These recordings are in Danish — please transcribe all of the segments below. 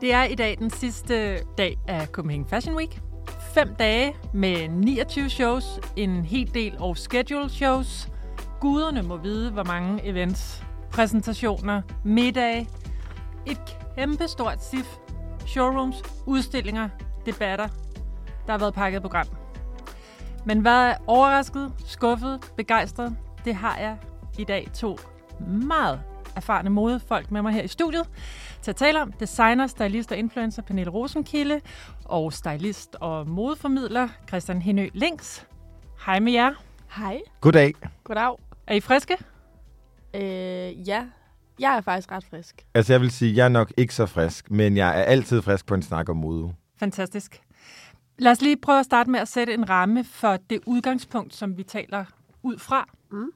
Det er i dag den sidste dag af Copenhagen Fashion Week. Fem dage med 29 shows, en hel del off schedule shows. Guderne må vide, hvor mange events, præsentationer, middage. Et kæmpestort sif, showrooms, udstillinger, debatter. Der har været pakket program. Men hvad er overrasket, skuffet, begejstret? Det har jeg i dag to meget erfarne modefolk med mig her i studiet til at tale om. Designer, stylist og influencer Pernille Rosenkilde og stylist og modeformidler Christian Henø Links. Hej med jer. Hej. Goddag. Goddag. Er I friske? Øh, ja, jeg er faktisk ret frisk. Altså jeg vil sige, jeg er nok ikke så frisk, men jeg er altid frisk på en snak om mode. Fantastisk. Lad os lige prøve at starte med at sætte en ramme for det udgangspunkt, som vi taler ud fra. Mm.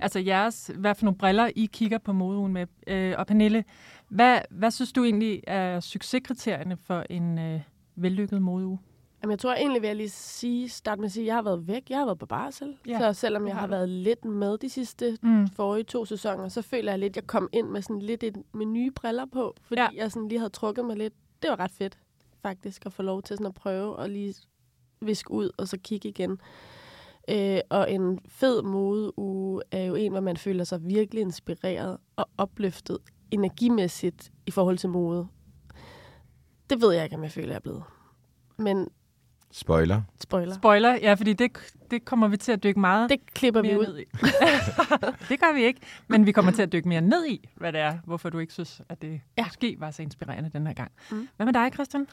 Altså jeres, hvad for nogle briller I kigger på modeugen med. Øh, og Pernille, hvad, hvad synes du egentlig er succeskriterierne for en øh, vellykket modeuge? Jamen, jeg tror egentlig, vil jeg lige sige, starte med at sige, at jeg har været væk. Jeg har været på barsel. Ja, så selvom jeg har du. været lidt med de sidste Mm. forrige to sæsoner, så føler jeg lidt, at jeg kom ind med sådan lidt et, med nye briller på, fordi ja. jeg sådan lige havde trukket mig lidt. Det var ret fedt, faktisk, at få lov til sådan at prøve og lige viske ud og så kigge igen. Øh, og en fed modeuge er jo en, hvor man føler sig virkelig inspireret og opløftet energimæssigt i forhold til mode. Det ved jeg ikke, om jeg føler, jeg er blevet. Men Spoiler. spoiler. Spoiler, ja, fordi det, det kommer vi til at dykke meget Det klipper vi ud. ned i. det gør vi ikke, men vi kommer til at dykke mere ned i, hvad det er, hvorfor du ikke synes, at det. Ja. måske var så inspirerende den her gang. Mm. Hvad med dig, Christian?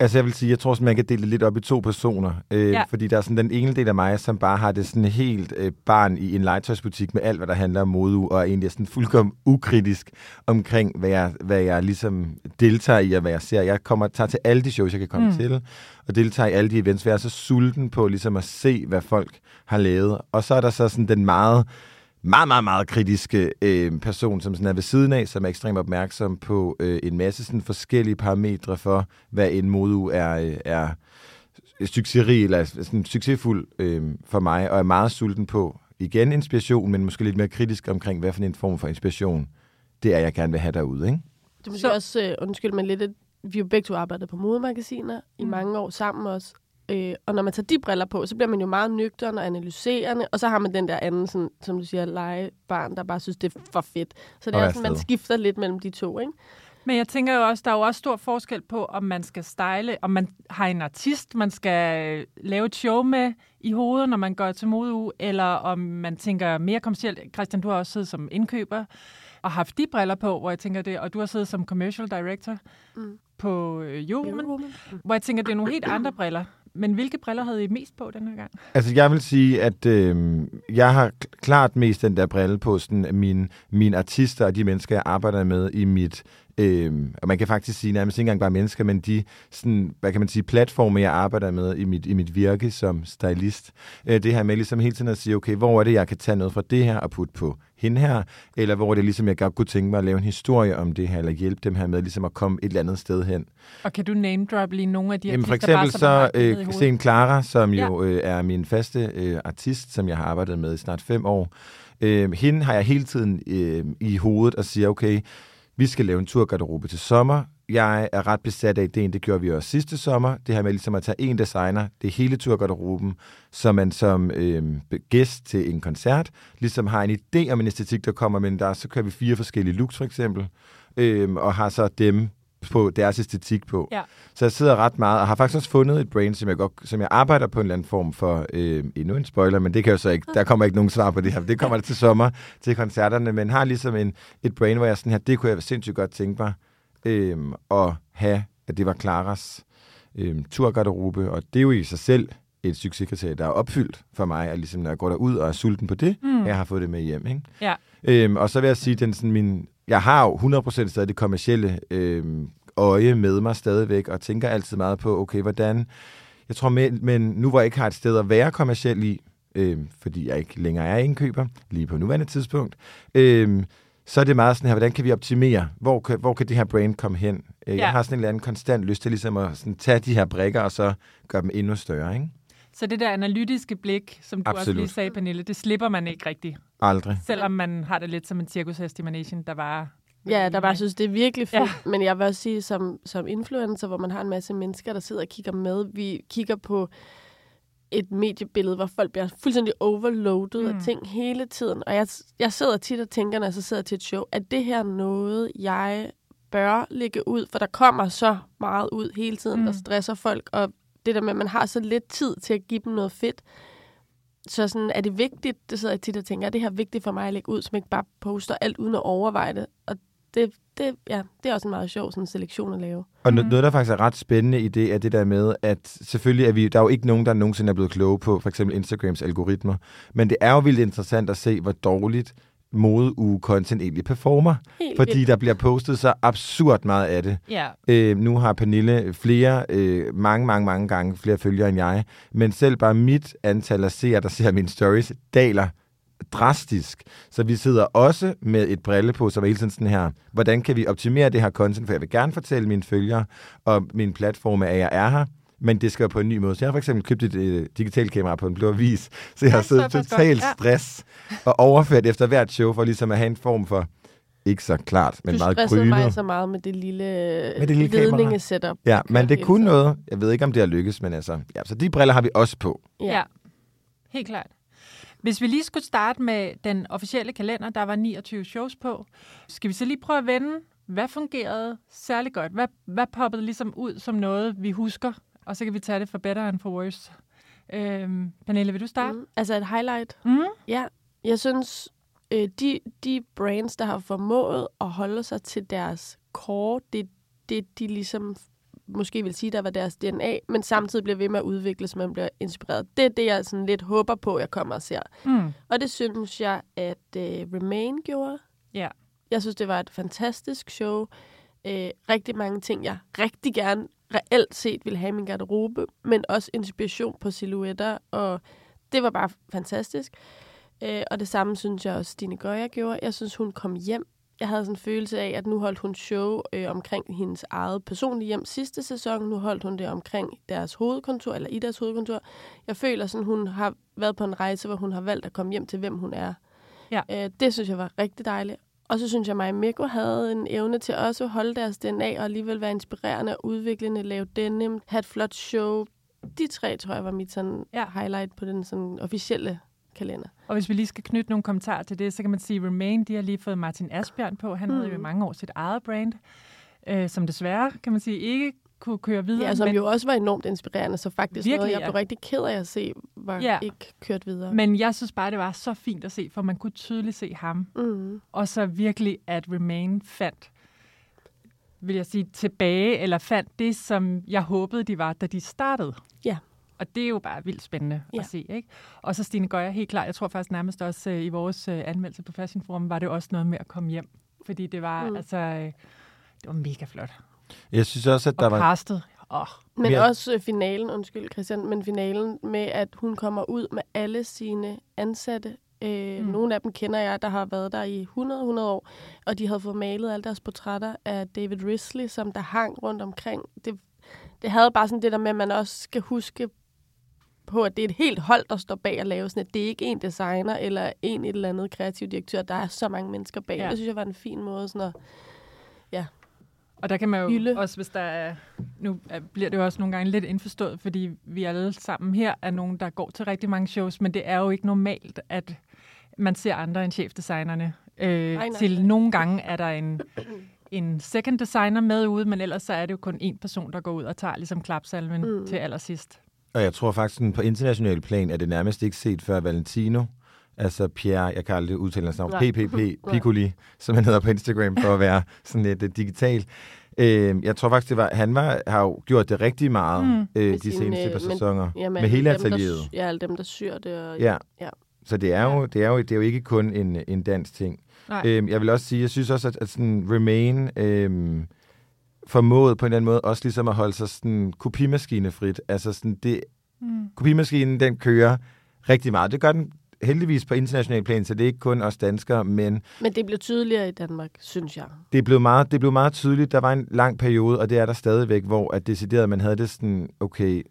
Altså jeg vil sige, jeg tror, at man kan dele det lidt op i to personer. Øh, Ja. Fordi der er sådan den ene del af mig, som bare har det sådan helt øh, barn i en legetøjsbutik med alt, hvad der handler om mode, og er egentlig sådan fuldkommen ukritisk omkring, hvad jeg, hvad jeg ligesom deltager i, og hvad jeg ser. Jeg kommer tager til alle de shows, jeg kan komme Mm. til, og deltager i alle de events, for jeg er så sulten på ligesom at se, hvad folk har lavet. Og så er der så sådan den meget meget, meget, meget kritiske øh, person, som sådan er ved siden af, som er ekstremt opmærksom på øh, en masse sådan forskellige parametre for, hvad en modeuge er, øh, er succesrig, eller sådan succesfuld øh, for mig, og er meget sulten på, igen inspiration, men måske lidt mere kritisk omkring, hvad for en form for inspiration det er, jeg gerne vil have derude. Ikke? Du må Så- så... også øh, undskylde mig lidt, at vi jo begge to arbejdet på modemagasiner i Mm. mange år sammen også. Øh, og når man tager de briller på, så bliver man jo meget nøgtern og analyserende, og så har man den der anden, sådan, som du siger, legebarn, der bare synes, det er for fedt. Så det Og er sådan, man skifter lidt mellem de to, ikke? Men jeg tænker jo også, der er jo også stor forskel på, om man skal style, om man har en artist, man skal lave et show med i hovedet, når man går til modeuge, eller om man tænker mere kommercielt. Christian, du har også siddet som indkøber og haft de briller på, hvor jeg tænker det, og du har siddet som commercial director Mm. på øh, Eurowoman. hvor jeg tænker, det er nogle helt andre briller. Men hvilke briller havde I mest på den her gang? Altså, jeg vil sige, at øh, jeg har klart mest den der brille på sådan, mine, mine artister og de mennesker, jeg arbejder med i mit... Øh, og man kan faktisk sige nærmest ikke engang bare mennesker, men de sådan, hvad kan man sige, platforme, jeg arbejder med i mit, i mit virke som stylist. Øh, det her med ligesom hele tiden at sige, okay, hvor er det, jeg kan tage noget fra det her og putte på hende her, eller hvor er det ligesom, jeg godt kunne tænke mig at lave en historie om det her, eller hjælpe dem her med ligesom at komme et eller andet sted hen. Og kan du name drop lige nogle af de Jamen for artister, bare, eksempel så, har så i øh? Sten Clara, som jo øh, er min faste øh, artist, som jeg har arbejdet med i snart fem år. Øh, hende har jeg hele tiden øh, i hovedet og siger, okay, vi skal lave en turgarderobe til sommer. Jeg er ret besat af ideen, det gjorde vi også sidste sommer. Det her med ligesom at tage en designer, det er hele turgarderoben, så man som øh, gæst til en koncert ligesom har en idé om en æstetik, der kommer, men der så kører vi fire forskellige looks for eksempel, øh, og har så dem på deres æstetik på. Ja. Så jeg sidder ret meget, og har faktisk også fundet et brain, som jeg, godt, som jeg arbejder på en eller anden form for, øh, endnu en spoiler, men det kan jo så ikke, der kommer ikke nogen svar på det her, det kommer der til sommer, til koncerterne, men har ligesom en, et brain, hvor jeg sådan her, det kunne jeg sindssygt godt tænke mig, øh, at have, at det var Claras øh, turgarderobe, og det er jo i sig selv et succeskriterie, der er opfyldt for mig, at ligesom, når jeg går derud og er sulten på det, Mm. mm. jeg har fået det med hjem. Ikke? Ja. Øhm, og så vil jeg sige, den sådan min, jeg har jo 100% stadig det kommercielle øhm, øje med mig stadigvæk, og tænker altid meget på, okay, hvordan, jeg tror, med, men nu hvor jeg ikke har et sted at være kommerciel i, øhm, fordi jeg ikke længere er indkøber, lige på nuværende tidspunkt, øhm, så er det meget sådan her, hvordan kan vi optimere? Hvor kan, hvor kan det her brand komme hen? Øh, Ja. Jeg har sådan en eller anden konstant lyst til ligesom at sådan, tage de her brikker, og så gøre dem endnu større, ikke? Så det der analytiske blik, som du også Absolut. lige sagde, Pernille, det slipper man ikke rigtigt. Aldrig. Selvom man har det lidt som en cirkushest i managen, der var Ja, der bare synes, det er virkelig fedt. Ja. Men jeg vil også sige, som, som influencer, hvor man har en masse mennesker, der sidder og kigger med, vi kigger på et mediebillede, hvor folk bliver fuldstændig overloadet mm. af ting hele tiden. Og jeg, jeg sidder tit og tænker, når jeg så sidder til et show, at det her noget, jeg bør lægge ud? For der kommer så meget ud hele tiden, mm. der stresser folk, og det der med, at man har så lidt tid til at give dem noget fedt. Så sådan, er det vigtigt, det sidder jeg tit og tænker, er det her vigtigt for mig at lægge ud, som ikke bare poster alt uden at overveje det? Og det, det, ja, det er også en meget sjov sådan, selektion at lave. Og noget, noget, der faktisk er ret spændende i det, er det der med, at selvfølgelig er vi, der er jo ikke nogen, der nogensinde er blevet kloge på for eksempel Instagrams algoritmer, men det er jo vildt interessant at se, hvor dårligt modeuge-content egentlig performer. Helt fordi vildt. der bliver postet så absurd meget af det. Ja. Øh, nu har Pernille flere, øh, mange, mange, mange gange flere følgere end jeg, men selv bare mit antal af seere, der ser mine stories, daler drastisk. Så vi sidder også med et brille på, som er hele tiden sådan her, hvordan kan vi optimere det her content, for jeg vil gerne fortælle mine følgere og min platform, at jeg er her, men det skal på en ny måde. Så jeg har for eksempel købt et øh, digitalt kamera på en blå vis, så jeg har siddet totalt stress og overført efter hvert show, for ligesom at have en form for ikke så klart, men du meget grynet. Du mig så meget med det lille, med det lille ledningesetup. Ja, men det kunne noget. Jeg ved ikke, om det har lykkes, men altså, ja, så de briller har vi også på. Ja, ja. helt klart. Hvis vi lige skulle starte med den officielle kalender, der var 29 shows på, skal vi så lige prøve at vende, hvad fungerede særlig godt? Hvad, hvad poppede ligesom ud som noget, vi husker og så kan vi tage det for better and for worse. Øhm, Pernille, vil du starte? Mm, altså et highlight? Mm. Ja, jeg synes, øh, de, de brands, der har formået at holde sig til deres core, det det, de ligesom måske vil sige, der var deres DNA, men samtidig bliver ved med at udvikle, så man bliver inspireret. Det er det, jeg sådan lidt håber på, jeg kommer og ser. Mm. Og det synes jeg, at uh, Remain gjorde. Ja. Jeg synes, det var et fantastisk show. Uh, rigtig mange ting, jeg rigtig gerne reelt set ville have i min garderobe, men også inspiration på silhuetter, og det var bare fantastisk. Øh, og det samme synes jeg også, Stine Gøjer gjorde. Jeg synes, hun kom hjem. Jeg havde sådan en følelse af, at nu holdt hun show øh, omkring hendes eget personlige hjem sidste sæson. Nu holdt hun det omkring deres hovedkontor, eller i deres hovedkontor. Jeg føler sådan, hun har været på en rejse, hvor hun har valgt at komme hjem til, hvem hun er. Ja. Øh, det synes jeg var rigtig dejligt. Og så synes jeg, at mig Mikko havde en evne til også at holde deres DNA og alligevel være inspirerende og udviklende, lave denim, have et flot show. De tre, tror jeg, var mit sådan ja. highlight på den sådan officielle kalender. Og hvis vi lige skal knytte nogle kommentarer til det, så kan man sige, Remain, de har lige fået Martin Asbjørn på. Han mm. havde jo i mange år sit eget brand, øh, som desværre, kan man sige, ikke kunne køre videre. Ja, som men... jo også var enormt inspirerende, så faktisk Virkelig, noget, jeg blev ja. rigtig ked af at se, var ja. ikke kørt videre. Men jeg synes bare, det var så fint at se, for man kunne tydeligt se ham. Mm. Og så virkelig, at Remain fandt, vil jeg sige, tilbage, eller fandt det, som jeg håbede, de var, da de startede. Ja. Og det er jo bare vildt spændende ja. at se. Ikke? Og så Stine Gøjer, helt klart, jeg tror faktisk nærmest også uh, i vores uh, anmeldelse på Fashion Forum, var det også noget med at komme hjem. Fordi det var, mm. altså, uh, det var mega flot. Jeg synes også, at der og var... Castet. Oh. Men mere... også øh, finalen, undskyld Christian, men finalen med, at hun kommer ud med alle sine ansatte. Øh, mm. Nogle af dem kender jeg, der har været der i 100-100 år, og de havde fået malet alle deres portrætter af David Risley, som der hang rundt omkring. Det, det havde bare sådan det der med, at man også skal huske på, at det er et helt hold, der står bag at lave sådan et. Det er ikke en designer eller en et eller andet kreativ direktør. Der er så mange mennesker bag. Ja. Det synes jeg var en fin måde sådan at ja, og der kan man jo hylde. også, hvis der er, nu bliver det jo også nogle gange lidt indforstået, fordi vi alle sammen her er nogen, der går til rigtig mange shows, men det er jo ikke normalt, at man ser andre end chefdesignerne. Øh, nej, nej, til nej. nogle gange er der en, en second designer med ude, men ellers så er det jo kun én person, der går ud og tager ligesom klapsalven mm. til allersidst. Og jeg tror faktisk, at på international plan er det nærmest ikke set før Valentino, altså Pierre, jeg kan aldrig udtale hans navn, PPP, Piccoli, som han hedder på Instagram, for at være sådan lidt uh, digital. Øh, jeg tror faktisk, det var, han var, har jo gjort det rigtig meget mm. øh, de sin, seneste par sæsoner. Ja, med, med hele atelieret. Ja, alle dem, der syr det. Og, ja. ja. Så det er, jo, det, er jo, det er jo ikke kun en, en dansk ting. Øh, jeg vil også sige, jeg synes også, at, at sådan Remain øh, formåede på en eller anden måde også ligesom at holde sig sådan kopimaskinefrit. Altså sådan det, mm. kopimaskinen, den kører rigtig meget. Det gør den heldigvis på international plan, så det er ikke kun os danskere, men... Men det blev tydeligere i Danmark, synes jeg. Det blev meget, det blev meget tydeligt. Der var en lang periode, og det er der stadigvæk, hvor at decideret, man havde det sådan, okay,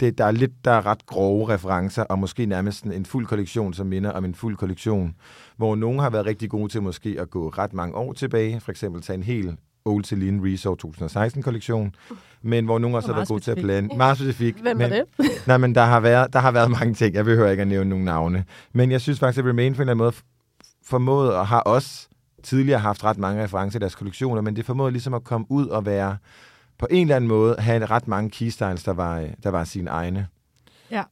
det, der er lidt, der er ret grove referencer, og måske nærmest en, fuld kollektion, som minder om en fuld kollektion, hvor nogen har været rigtig gode til måske at gå ret mange år tilbage, for eksempel tage en hel Old Celine Resort 2016-kollektion, men hvor nogen også har været gode til at blande. Meget specifikt. Hvem var men, det? nej, men der har, været, der har været mange ting. Jeg behøver ikke at nævne nogen navne. Men jeg synes faktisk, at Remain på en eller anden måde formået og har også tidligere haft ret mange referencer i deres kollektioner, men det formåede ligesom at komme ud og være på en eller anden måde have ret mange keystyles, der var, der var sine egne. Ja.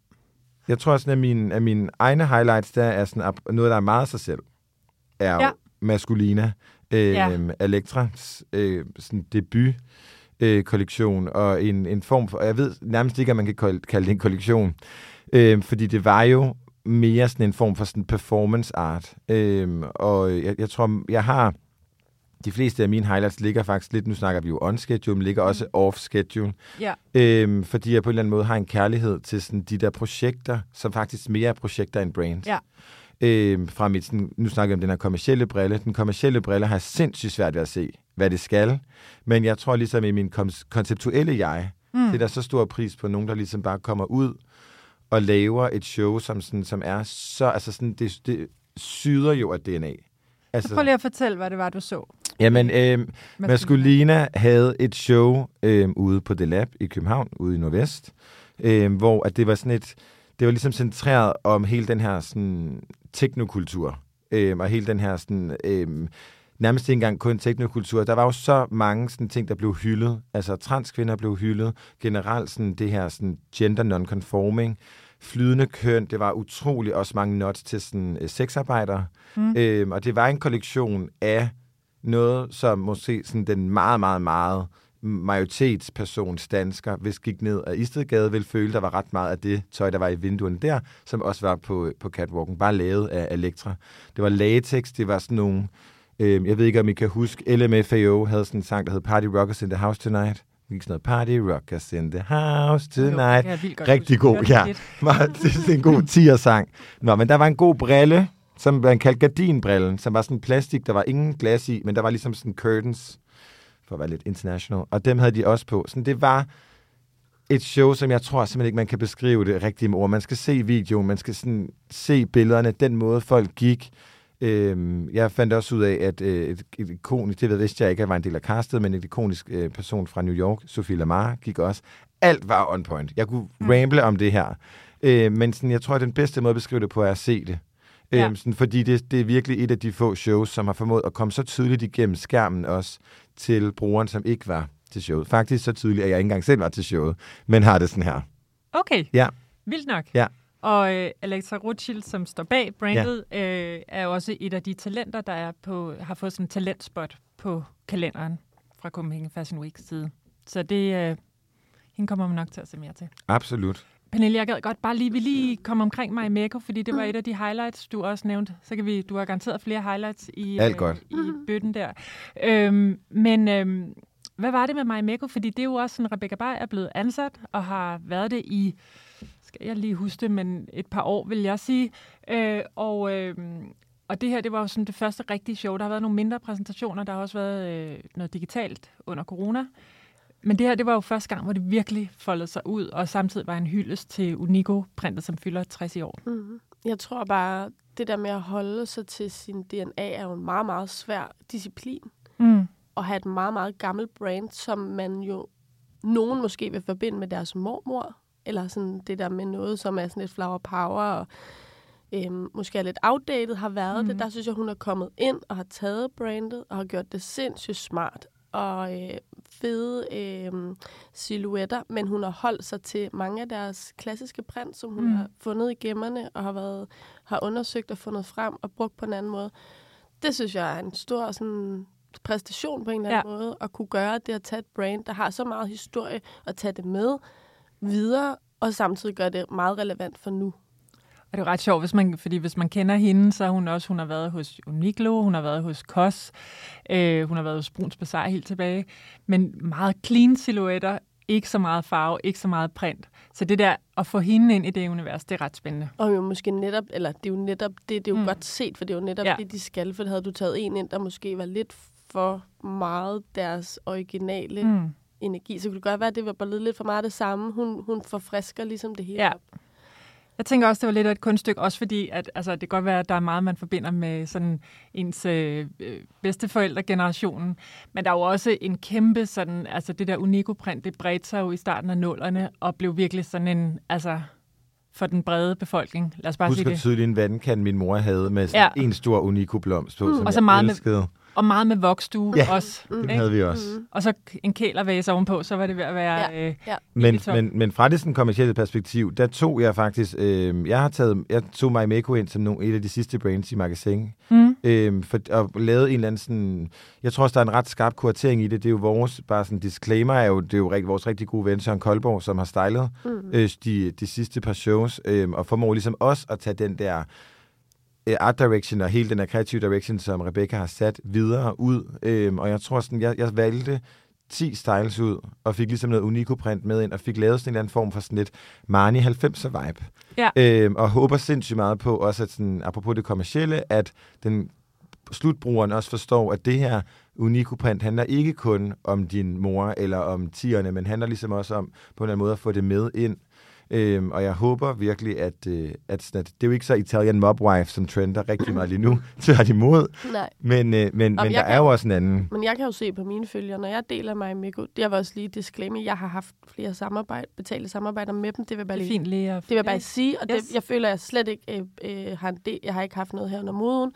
Jeg tror sådan, at mine, at mine egne highlights, der er sådan, noget, der er meget sig selv, er ja. Maskulina, øh, Ja. ja. Elektras øh, sådan debut øh, kollektion, og en, en form for, og jeg ved nærmest ikke, at man kan kal- kalde det en kollektion, øh, fordi det var jo mere sådan en form for sådan performance art. Øh, og jeg, jeg tror, jeg har de fleste af mine highlights ligger faktisk lidt, nu snakker vi jo on schedule, men ligger også off schedule. Ja. Øhm, fordi jeg på en eller anden måde har en kærlighed til sådan de der projekter, som faktisk mere er projekter end brands. Ja. Øhm, fra mit, sådan, nu snakker jeg om den her kommercielle brille. Den kommercielle brille har sindssygt svært ved at se, hvad det skal. Men jeg tror ligesom i min konceptuelle jeg, mm. det er der så stor pris på nogen, der ligesom bare kommer ud og laver et show, som, sådan, som er så, altså sådan, det, det syder jo af DNA. Altså, Så prøv lige at fortælle, hvad det var, du så. Jamen, øh, Maskulina havde et show øh, ude på The Lab i København, ude i Nordvest, øh, hvor at det var sådan et, det var ligesom centreret om hele den her sådan, teknokultur, øh, og hele den her sådan, øh, nærmest ikke engang kun teknokultur. Der var jo så mange sådan, ting, der blev hyldet. Altså transkvinder blev hyldet. Generelt sådan, det her sådan, gender non-conforming flydende køn. Det var utrolig også mange nots til sådan, øh, sexarbejdere. Mm. Øhm, og det var en kollektion af noget, som måske sådan den meget, meget, meget majoritetspersons dansker, hvis gik ned ad Istedgade, ville føle, der var ret meget af det tøj, der var i vinduerne der, som også var på, på catwalken, bare lavet af Elektra. Det var latex, det var sådan nogle, øh, jeg ved ikke, om I kan huske, LMFAO havde sådan en sang, der hed Party Rockers in the House Tonight. Det gik sådan noget, Party Rockers in the House Tonight. Jo, jeg Rigtig god, ja. Meget- Det er en god 10'er-sang. Nå, men der var en god brille, som man kaldte gardinbrillen, som var sådan plastik, der var ingen glas i, men der var ligesom sådan curtains, for at være lidt international, og dem havde de også på. Sådan, det var et show, som jeg tror simpelthen ikke, man kan beskrive det rigtigt med ord. Man skal se videoen, man skal sådan se billederne, den måde folk gik. Øhm, jeg fandt også ud af, at øh, et, et ikonisk, det vidste jeg ikke, at var en del af castet, men et ikonisk øh, person fra New York, Sophie Lamar, gik også. Alt var on point. Jeg kunne mm. ramble om det her. Øh, men sådan, jeg tror, at den bedste måde at beskrive det på er at se det. Ja. Øhm, sådan, fordi det, det er virkelig et af de få shows, som har formået at komme så tydeligt igennem skærmen også til brugeren, som ikke var til showet. Faktisk så tydeligt, at jeg ikke engang selv var til showet, men har det sådan her. Okay, Ja, vildt nok. Ja. Og øh, Alexa Rothschild, som står bag brandet, ja. øh, er også et af de talenter, der er på, har fået sådan en talentspot på kalenderen fra Copenhagen Fashion Week side. Så det, øh, hende kommer man nok til at se mere til. absolut. Pernille, jeg gad godt bare lige, vi lige komme omkring mig i Meko, fordi det var et af de highlights, du også nævnte. Så kan vi, du har garanteret flere highlights i, Alt godt. i bøtten der. Øhm, men øhm, hvad var det med mig i Meko? Fordi det er jo også sådan, Rebecca Bay er blevet ansat og har været det i, skal jeg lige huske det, men et par år, vil jeg sige. Øh, og, øh, og det her, det var jo sådan det første rigtige show. Der har været nogle mindre præsentationer, der har også været øh, noget digitalt under corona. Men det her, det var jo første gang, hvor det virkelig foldede sig ud, og samtidig var en hyldest til Unico-printet, som fylder 60 i år. Mm-hmm. Jeg tror bare, det der med at holde sig til sin DNA er jo en meget, meget svær disciplin. Mm. At have et meget, meget gammelt brand, som man jo, nogen måske vil forbinde med deres mormor, eller sådan det der med noget, som er sådan lidt flower power, og øhm, måske er lidt outdated, har været mm. Det. Der synes jeg, hun er kommet ind og har taget brandet, og har gjort det sindssygt smart, og øh, fede øh, silhuetter, men hun har holdt sig til mange af deres klassiske print, som hun Mm. har fundet i gemmerne, og har, været, har undersøgt og fundet frem og brugt på en anden måde. Det synes jeg er en stor sådan, præstation på en eller anden ja. måde, at kunne gøre det at tage et brand, der har så meget historie, og tage det med videre, og samtidig gøre det meget relevant for nu. Og det er ret sjovt, hvis man, fordi hvis man kender hende, så har hun også hun har været hos Uniqlo, hun har været hos Kos, øh, hun har været hos Bruns Bazaar helt tilbage, men meget clean silhuetter, ikke så meget farve, ikke så meget print. Så det der at få hende ind i det univers, det er ret spændende. Og jo måske netop, eller det er jo netop, det, det er jo Mm. godt set, for det er jo netop Ja. det, de skal, for havde du taget en ind, der måske var lidt for meget deres originale mm. energi. Så kunne det godt være, at det var bare lidt for meget det samme. Hun, hun forfrisker ligesom det hele Ja. op. Jeg tænker også, det var lidt af et kunststykke, også fordi, at altså, det kan godt være, at der er meget, man forbinder med sådan ens øh, øh, bedsteforældregenerationen, men der er jo også en kæmpe sådan, altså det der Unico-print, det bredte sig jo i starten af nullerne, og blev virkelig sådan en, altså for den brede befolkning. Lad os bare sige Husk hvor det. tydeligt en vandkan, min mor havde med sådan Ja. en stor Unico-blomst på, Mm. som Og så jeg meget med- elskede. Og meget med voksstue Ja, også. Den ikke? havde vi også. Mm. Og så en kælervase ovenpå, så var det ved at være... Ja. Øh, Ja. Men, men, men fra det sådan kommercielle perspektiv, der tog jeg faktisk, øh, jeg har taget, jeg tog MyMako ind som nogle, et af de sidste brands i magasin, mm, øh, for, og lavet en eller anden sådan, jeg tror også, der er en ret skarp kuratering i det, det er jo vores, bare sådan disclaimer, er jo, det er jo rigtig, vores rigtig gode ven, Søren Koldborg, som har stylet Mm. øh, de, de sidste par shows, øh, og formår ligesom også at tage den der art direction og hele den der creative direction, som Rebecca har sat videre ud. Øh, og jeg tror sådan, jeg, jeg valgte 10 styles ud, og fik ligesom noget Unico-print med ind, og fik lavet sådan en eller anden form for sådan lidt Marni 90'er vibe. Ja. Øh, og håber sindssygt meget på, også at sådan, apropos det kommercielle, at den slutbrugeren også forstår, at det her Unico-print handler ikke kun om din mor eller om tierne, men handler ligesom også om på en eller anden måde at få det med ind. Øhm, og jeg håber virkelig, at, øh, at, sådan, at det er jo ikke så Italian Mob Wife, som trender rigtig meget lige nu, tværtimod. Nej. Men, øh, men, men der kan- er jo også en anden. Men jeg kan jo se på mine følgere, når jeg deler mig med det jeg var også lige disclaimer, jeg har haft flere samarbejde, betalte samarbejder med dem, det vil jeg bare det lige fint lige at... Det vil jeg bare sige, og det, Yes. jeg føler, at jeg slet ikke øh, øh, har en del, jeg har ikke haft noget her under moden.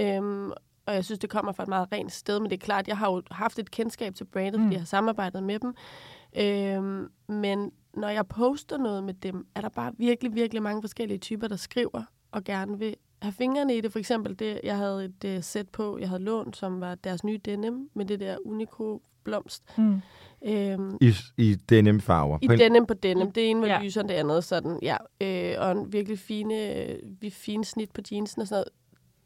Øhm, og jeg synes, det kommer fra et meget rent sted, men det er klart, jeg har jo haft et kendskab til brandet, Mm. fordi jeg har samarbejdet med dem. Øhm, men når jeg poster noget med dem, er der bare virkelig, virkelig mange forskellige typer, der skriver og gerne vil have fingrene i det. For eksempel det, jeg havde et uh, sæt på, jeg havde lånt, som var deres nye denim, med det der Unico blomst. Mm. Øhm, I, i denim-farver. i På en- denim på denim. Det ene var Ja. lysere end det andet. Sådan, ja. Øh, og en virkelig fine, øh, vi- fine snit på jeansen og sådan noget.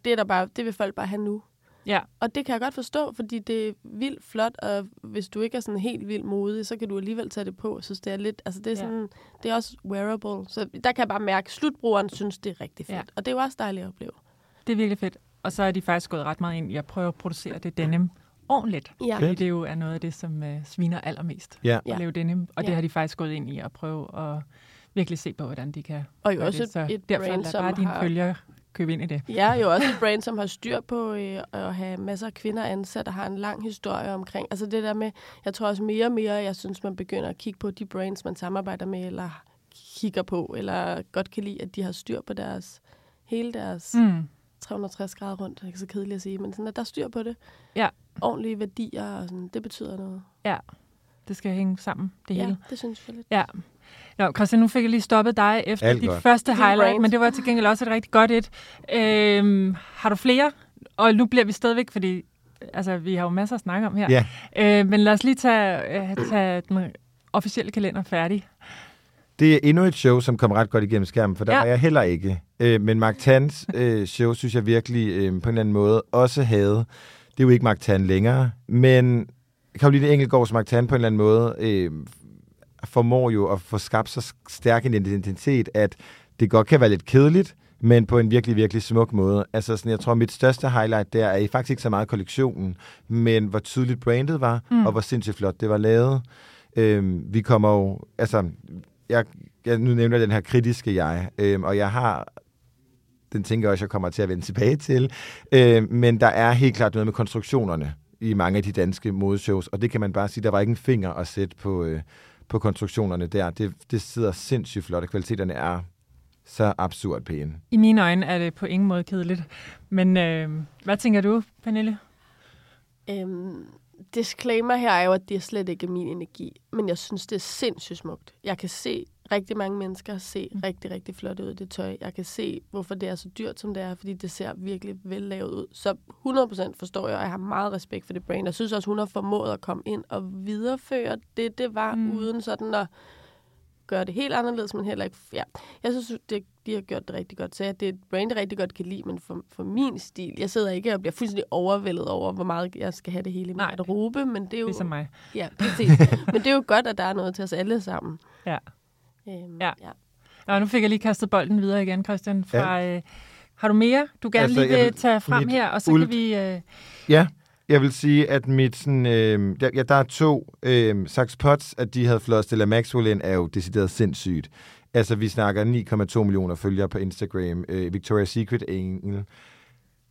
Det, er der bare, det vil folk bare have nu. Ja. Og det kan jeg godt forstå, fordi det er vildt flot, og hvis du ikke er sådan helt vildt modig, så kan du alligevel tage det på. Jeg synes, det er lidt, altså det er Ja. sådan, det er også wearable. Så der kan jeg bare mærke, at slutbrugeren synes, det er rigtig fedt. Ja. Og det er jo også dejligt at opleve. Det er virkelig fedt. Og så er de faktisk gået ret meget ind i at prøve at producere det denim ordentligt. Ja. Fordi det jo er noget af det, som uh, sviner allermest Ja. at Ja. lave denim. Og det Ja. har de faktisk gået ind i at prøve at virkelig se på, hvordan de kan Og jo også det. Så et, derfor brand, lad som bare dine har... følgere købe ind i det. Ja, jo også et brand, som har styr på øh, at have masser af kvinder ansat og har en lang historie omkring. Altså det der med, jeg tror også mere og mere, jeg synes, man begynder at kigge på de brands, man samarbejder med, eller kigger på, eller godt kan lide, at de har styr på deres, hele deres mm. Mm. 360 grader rundt. Det er ikke så kedeligt at sige, men sådan, at der er styr på det. Ja. Ordentlige værdier, og sådan, det betyder noget. Det skal hænge sammen, det ja, hele. det synes jeg lidt. Ja. Nå, Christian, nu fik jeg lige stoppet dig efter Alt dit godt. første highlight, men det var til gengæld også et rigtig godt et. Øhm, har du flere? Og nu bliver vi stadigvæk, fordi altså, vi har jo masser at snakke om her. Ja. Øh, men lad os lige tage, øh, tage den officielle kalender færdig. Det er endnu et show, som kom ret godt igennem skærmen, for der ja. var jeg heller ikke. Øh, men Mark Tans øh, show, synes jeg virkelig øh, på en eller anden måde også havde. Det er jo ikke Mark Tan længere, men Karoline Engelgaards Mark Tan på en eller anden måde øh, formår jo at få skabt så stærk en identitet, at det godt kan være lidt kedeligt, men på en virkelig, virkelig smuk måde. Altså sådan, jeg tror, mit største highlight der er faktisk ikke så meget kollektionen, men hvor tydeligt brandet var, Mm. og hvor sindssygt flot det var lavet. Øhm, vi kommer jo, altså, jeg, jeg nu nævner den her kritiske jeg, øhm, og jeg har, den tænker jeg også, jeg kommer til at vende tilbage til, øhm, men der er helt klart noget med konstruktionerne i mange af de danske modeshows, og det kan man bare sige, der var ikke en finger at sætte på, øh, på konstruktionerne der. Det, det sidder sindssygt flot, og kvaliteterne er så absurd pæne. I mine øjne er det på ingen måde kedeligt. Men øh, hvad tænker du, Pernille? Øhm, disclaimer her er jo, at det er slet ikke min energi, men jeg synes, det er sindssygt smukt. Jeg kan se rigtig mange mennesker se rigtig, rigtig flot ud i det tøj. Jeg kan se, hvorfor det er så dyrt, som det er, fordi det ser virkelig vellavet ud. Så 100% forstår jeg, og jeg har meget respekt for det brand. Jeg synes også, hun har formået at komme ind og videreføre det, det var, Mm. mm. uden sådan at gøre det helt anderledes, men heller ikke... Ja. Jeg synes, det, de har gjort det rigtig godt. Så jeg, det er et brand, jeg rigtig godt kan lide, men for, for min stil, jeg sidder ikke og bliver fuldstændig overvældet over, hvor meget jeg skal have det hele i min garderobe, men det er jo... Ligesom mig. Ja, præcis. men det er jo godt, at der er noget til os alle sammen. Ja. Øhm, Ja. ja. Nå, nu fik jeg lige kastet bolden videre igen, Christian. Fra, øh, har du mere, du gerne Altså, lige jeg vil vil- tage frem mit her, og så ult- kan vi... Øh, Ja, jeg vil sige, at mit sådan, øh, ja, ja, der er to øh, Sax Potts, at de havde flået Stella Maxwell ind, er jo decideret sindssygt. Altså, vi snakker 9,2 millioner følgere på Instagram. Øh, Victoria's Secret Engel.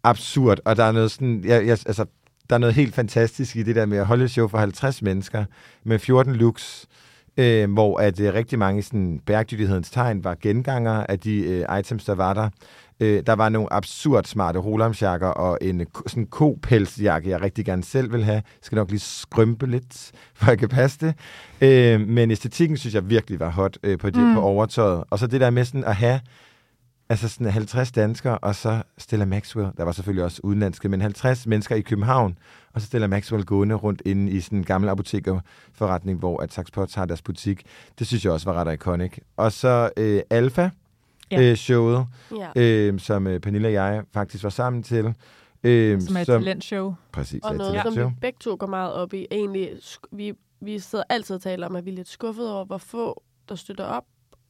Absurd. Og der er noget sådan, ja, ja, altså, der er noget helt fantastisk i det der med at holde et show for 50 mennesker med 14 looks, øh, hvor at øh, rigtig mange sådan, bæredygtighedens tegn var genganger af de øh, items, der var der. Øh, der var nogle absurd smarte rolamsjakker og en sådan kopelsjakke, jeg rigtig gerne selv vil have. Jeg skal nok lige skrømpe lidt, for jeg kan passe det. Øh, men æstetikken synes jeg virkelig var hot øh, på, det, mm. på overtøjet. Og så det der med sådan at have altså sådan 50 danskere, og så Stella Maxwell. Der var selvfølgelig også udenlandske, men 50 mennesker i København, og så Stella Maxwell gående rundt inde i sådan en gammel apotekerforretning, hvor at Saks har deres butik. Det synes jeg også var ret iconic. Og så øh, Alfa, ja. øh, showet, ja. øh, som øh, Pernille og jeg faktisk var sammen til. Øh, som er et som, talentshow. Præcis, og noget, som vi begge to går meget op i. Egentlig, vi, vi sidder altid og taler om, at vi er lidt skuffet over, hvor få der støtter op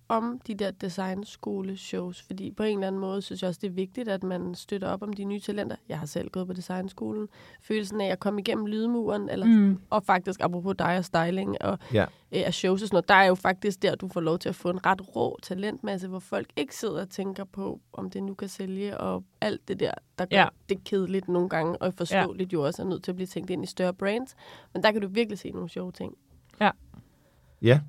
om de der designskole-shows, fordi på en eller anden måde synes jeg også, det er vigtigt, at man støtter op om de nye talenter. Jeg har selv gået på designskolen. Følelsen af at komme igennem lydmuren, eller, mm. og faktisk apropos dig og styling og ja. øh, af shows og sådan noget, der er jo faktisk der, du får lov til at få en ret rå talentmasse, hvor folk ikke sidder og tænker på, om det nu kan sælge, og alt det der, der gør ja. det kedeligt nogle gange, og forståeligt ja. jo også er nødt til at blive tænkt ind i større brands. Men der kan du virkelig se nogle sjove ting. Ja. Ja,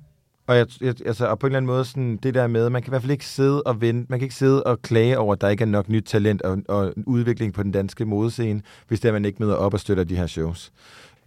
og, jeg, jeg, altså, og på en eller anden måde, sådan, det der med, man kan i hvert fald ikke sidde og vente, man kan ikke sidde og klage over, at der ikke er nok nyt talent og, og udvikling på den danske modescene, hvis det er, man ikke møder op og støtter de her shows.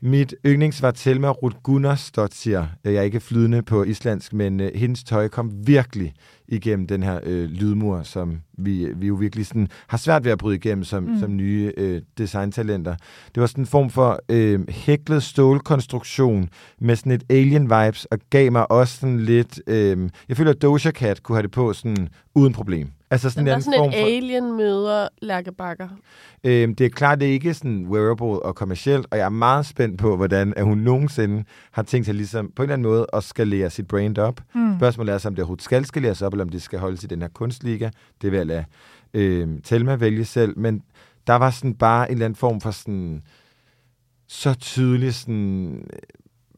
Mit yndlings var Thelma Ruth Gunnarsdottir. Jeg er ikke flydende på islandsk, men uh, hendes tøj kom virkelig igennem den her uh, lydmur, som vi, vi jo virkelig sådan, har svært ved at bryde igennem som, mm. som nye uh, designtalenter. Det var sådan en form for uh, hæklet stålkonstruktion med sådan et alien-vibes, og gav mig også sådan lidt... Uh, jeg føler, at Doja Cat kunne have det på sådan uden problem. Altså sådan der er sådan et for... alien møder lærkebakker. Øhm, det er klart, det er ikke sådan wearable og kommercielt, og jeg er meget spændt på, hvordan at hun nogensinde har tænkt sig ligesom på en eller anden måde at skalere sit brand op. Mm. Spørgsmålet er så, om det overhovedet skal skaleres op, eller om det skal holdes i den her kunstliga. Det vil jeg lade øh, Telma vælge selv, men der var sådan bare en eller anden form for sådan så tydelig sådan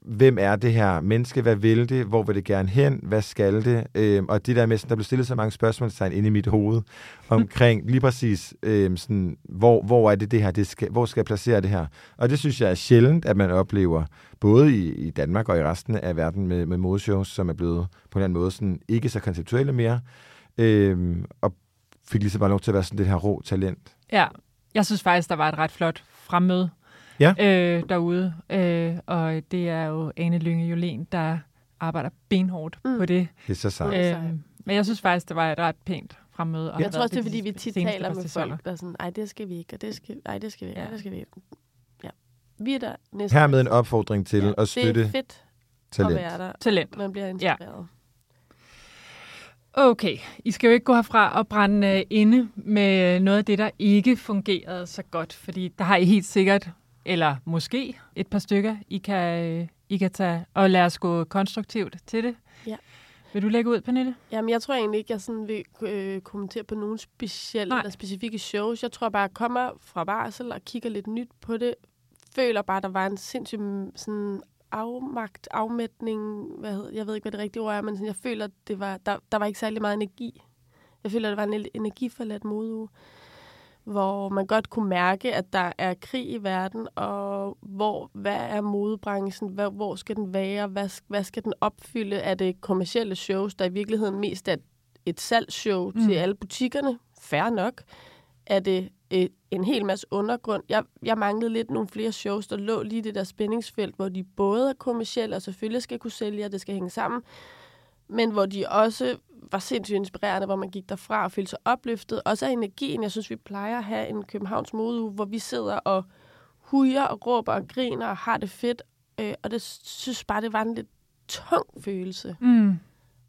hvem er det her menneske, hvad vil det, hvor vil det gerne hen, hvad skal det, øh, og det der med, sådan, der blev stillet så mange spørgsmålstegn inde i mit hoved, omkring lige præcis, øh, sådan, hvor, hvor er det det her, det skal, hvor skal jeg placere det her, og det synes jeg er sjældent, at man oplever, både i, i Danmark og i resten af verden med, med modeshows, som er blevet på en eller anden måde sådan, ikke så konceptuelle mere, øh, og fik lige så bare lov til at være sådan det her rå talent. Ja, jeg synes faktisk, der var et ret flot fremmøde ja. øh, derude. Øh, og det er jo Ane Lynge Jolien, der arbejder benhårdt mm. på det. Det er så sejt. Øh, men jeg synes faktisk, det var et ret pænt fremmøde. Og jeg tror også, det er, fordi vi tit taler med folk, der er sådan, ej, det skal vi ikke, og det skal, ej, det skal vi ikke, ja. det skal vi ikke. Ja. Vi er der næste Her med en opfordring til ja. at støtte Det er fedt talent. at være der. Talent. Man bliver inspireret. Ja. Okay, I skal jo ikke gå herfra og brænde uh, inde med noget af det, der ikke fungerede så godt, fordi der har I helt sikkert eller måske et par stykker, I kan, I kan tage og lade os gå konstruktivt til det. Ja. Vil du lægge ud, Pernille? Jamen, jeg tror egentlig ikke, jeg sådan vil øh, kommentere på nogle specielle eller specifikke shows. Jeg tror bare, jeg kommer fra barsel og kigger lidt nyt på det. Føler bare, der var en sindssyg sådan afmagt, afmætning. Hvad hedder, jeg ved ikke, hvad det rigtige ord er, men sådan, jeg føler, det var, der, der var ikke særlig meget energi. Jeg føler, det var en energiforladt modeuge hvor man godt kunne mærke, at der er krig i verden, og hvor, hvad er modebranchen, hvor, hvor skal den være, hvad, hvad skal den opfylde? Er det kommercielle shows, der i virkeligheden mest er et salgsshow mm. til alle butikkerne? Færre nok. Er det et, en hel masse undergrund? Jeg, jeg manglede lidt nogle flere shows, der lå lige det der spændingsfelt, hvor de både er kommercielle og selvfølgelig skal kunne sælge, og det skal hænge sammen, men hvor de også var sindssygt inspirerende, hvor man gik derfra og følte sig opløftet. Også af energien. Jeg synes, vi plejer at have en Københavns mode, hvor vi sidder og hujer og råber og griner og har det fedt. Øh, og det synes bare, det var en lidt tung følelse. Mm.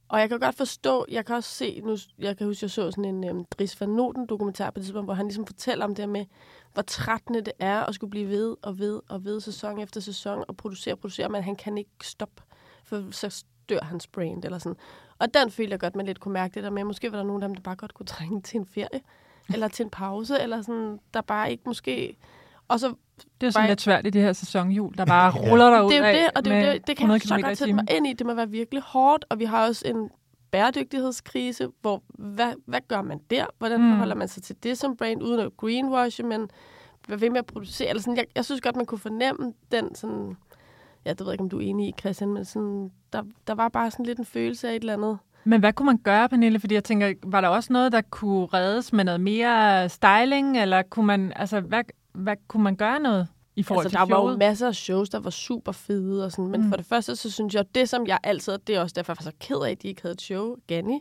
Og jeg kan godt forstå, jeg kan også se, nu, jeg kan huske, jeg så sådan en um, Dries van Noten dokumentar på det tidspunkt, hvor han ligesom fortæller om det med, hvor trættende det er at skulle blive ved og ved og ved sæson efter sæson og producere og producere, men han kan ikke stoppe, for så dør hans brand eller sådan. Og den følte jeg godt, man lidt kunne mærke det der med. Måske var der nogen af dem, der bare godt kunne trænge til en ferie, eller til en pause, eller sådan, der bare ikke måske... Og så Det er sådan lidt svært i det her sæsonhjul, der bare ruller derud det er jo af det, og det, er det, det kan jeg 100 så godt sætte mig ind i. Det må være virkelig hårdt, og vi har også en bæredygtighedskrise, hvor hvad, hvad gør man der? Hvordan Mm. forholder man sig til det som brand, uden at greenwashe, men hvad ved med at producere? Eller sådan, jeg, jeg synes godt, man kunne fornemme den sådan... Ja, det ved jeg ikke, om du er enig i, Christian, men sådan, der, der var bare sådan lidt en følelse af et eller andet. Men hvad kunne man gøre, Pernille? Fordi jeg tænker, var der også noget, der kunne reddes med noget mere styling? Eller kunne man, altså, hvad, hvad kunne man gøre noget i forhold Altså, til der var jo showet? masser af shows, der var super fede og sådan, men Mm. mm. for det første, så synes jeg, det som jeg altid, og det er også derfor, jeg var så ked af, at de ikke havde et show, Ganni,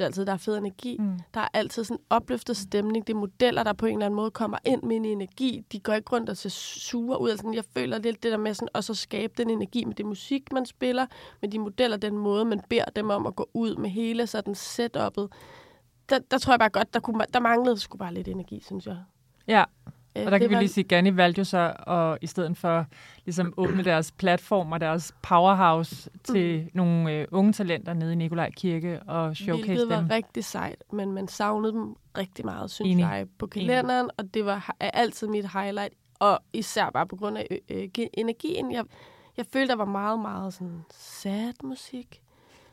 jeg synes altid, der er fed energi. Mm. Der er altid sådan en opløftet stemning. Det er modeller, der på en eller anden måde kommer ind med en energi. De går ikke rundt og ser sure ud. Altså, jeg føler lidt det der med sådan, også at skabe den energi med det musik, man spiller, med de modeller, den måde, man beder dem om at gå ud med hele sådan setup'et. Der, der tror jeg bare godt, der, kunne, der manglede sgu bare lidt energi, synes jeg. Ja, og der det kan vi var- lige sige, at valgte jo så at i stedet for ligesom åbne deres platform og deres powerhouse til nogle øh, unge talenter nede i Nikolaj Kirke og showcase Hvilket var dem. rigtig sejt, men man savnede dem rigtig meget, synes Enig. jeg, på kalenderen, og det var er altid mit highlight, og især bare på grund af øh, øh, energien. Jeg, jeg følte, der var meget, meget sådan sad musik,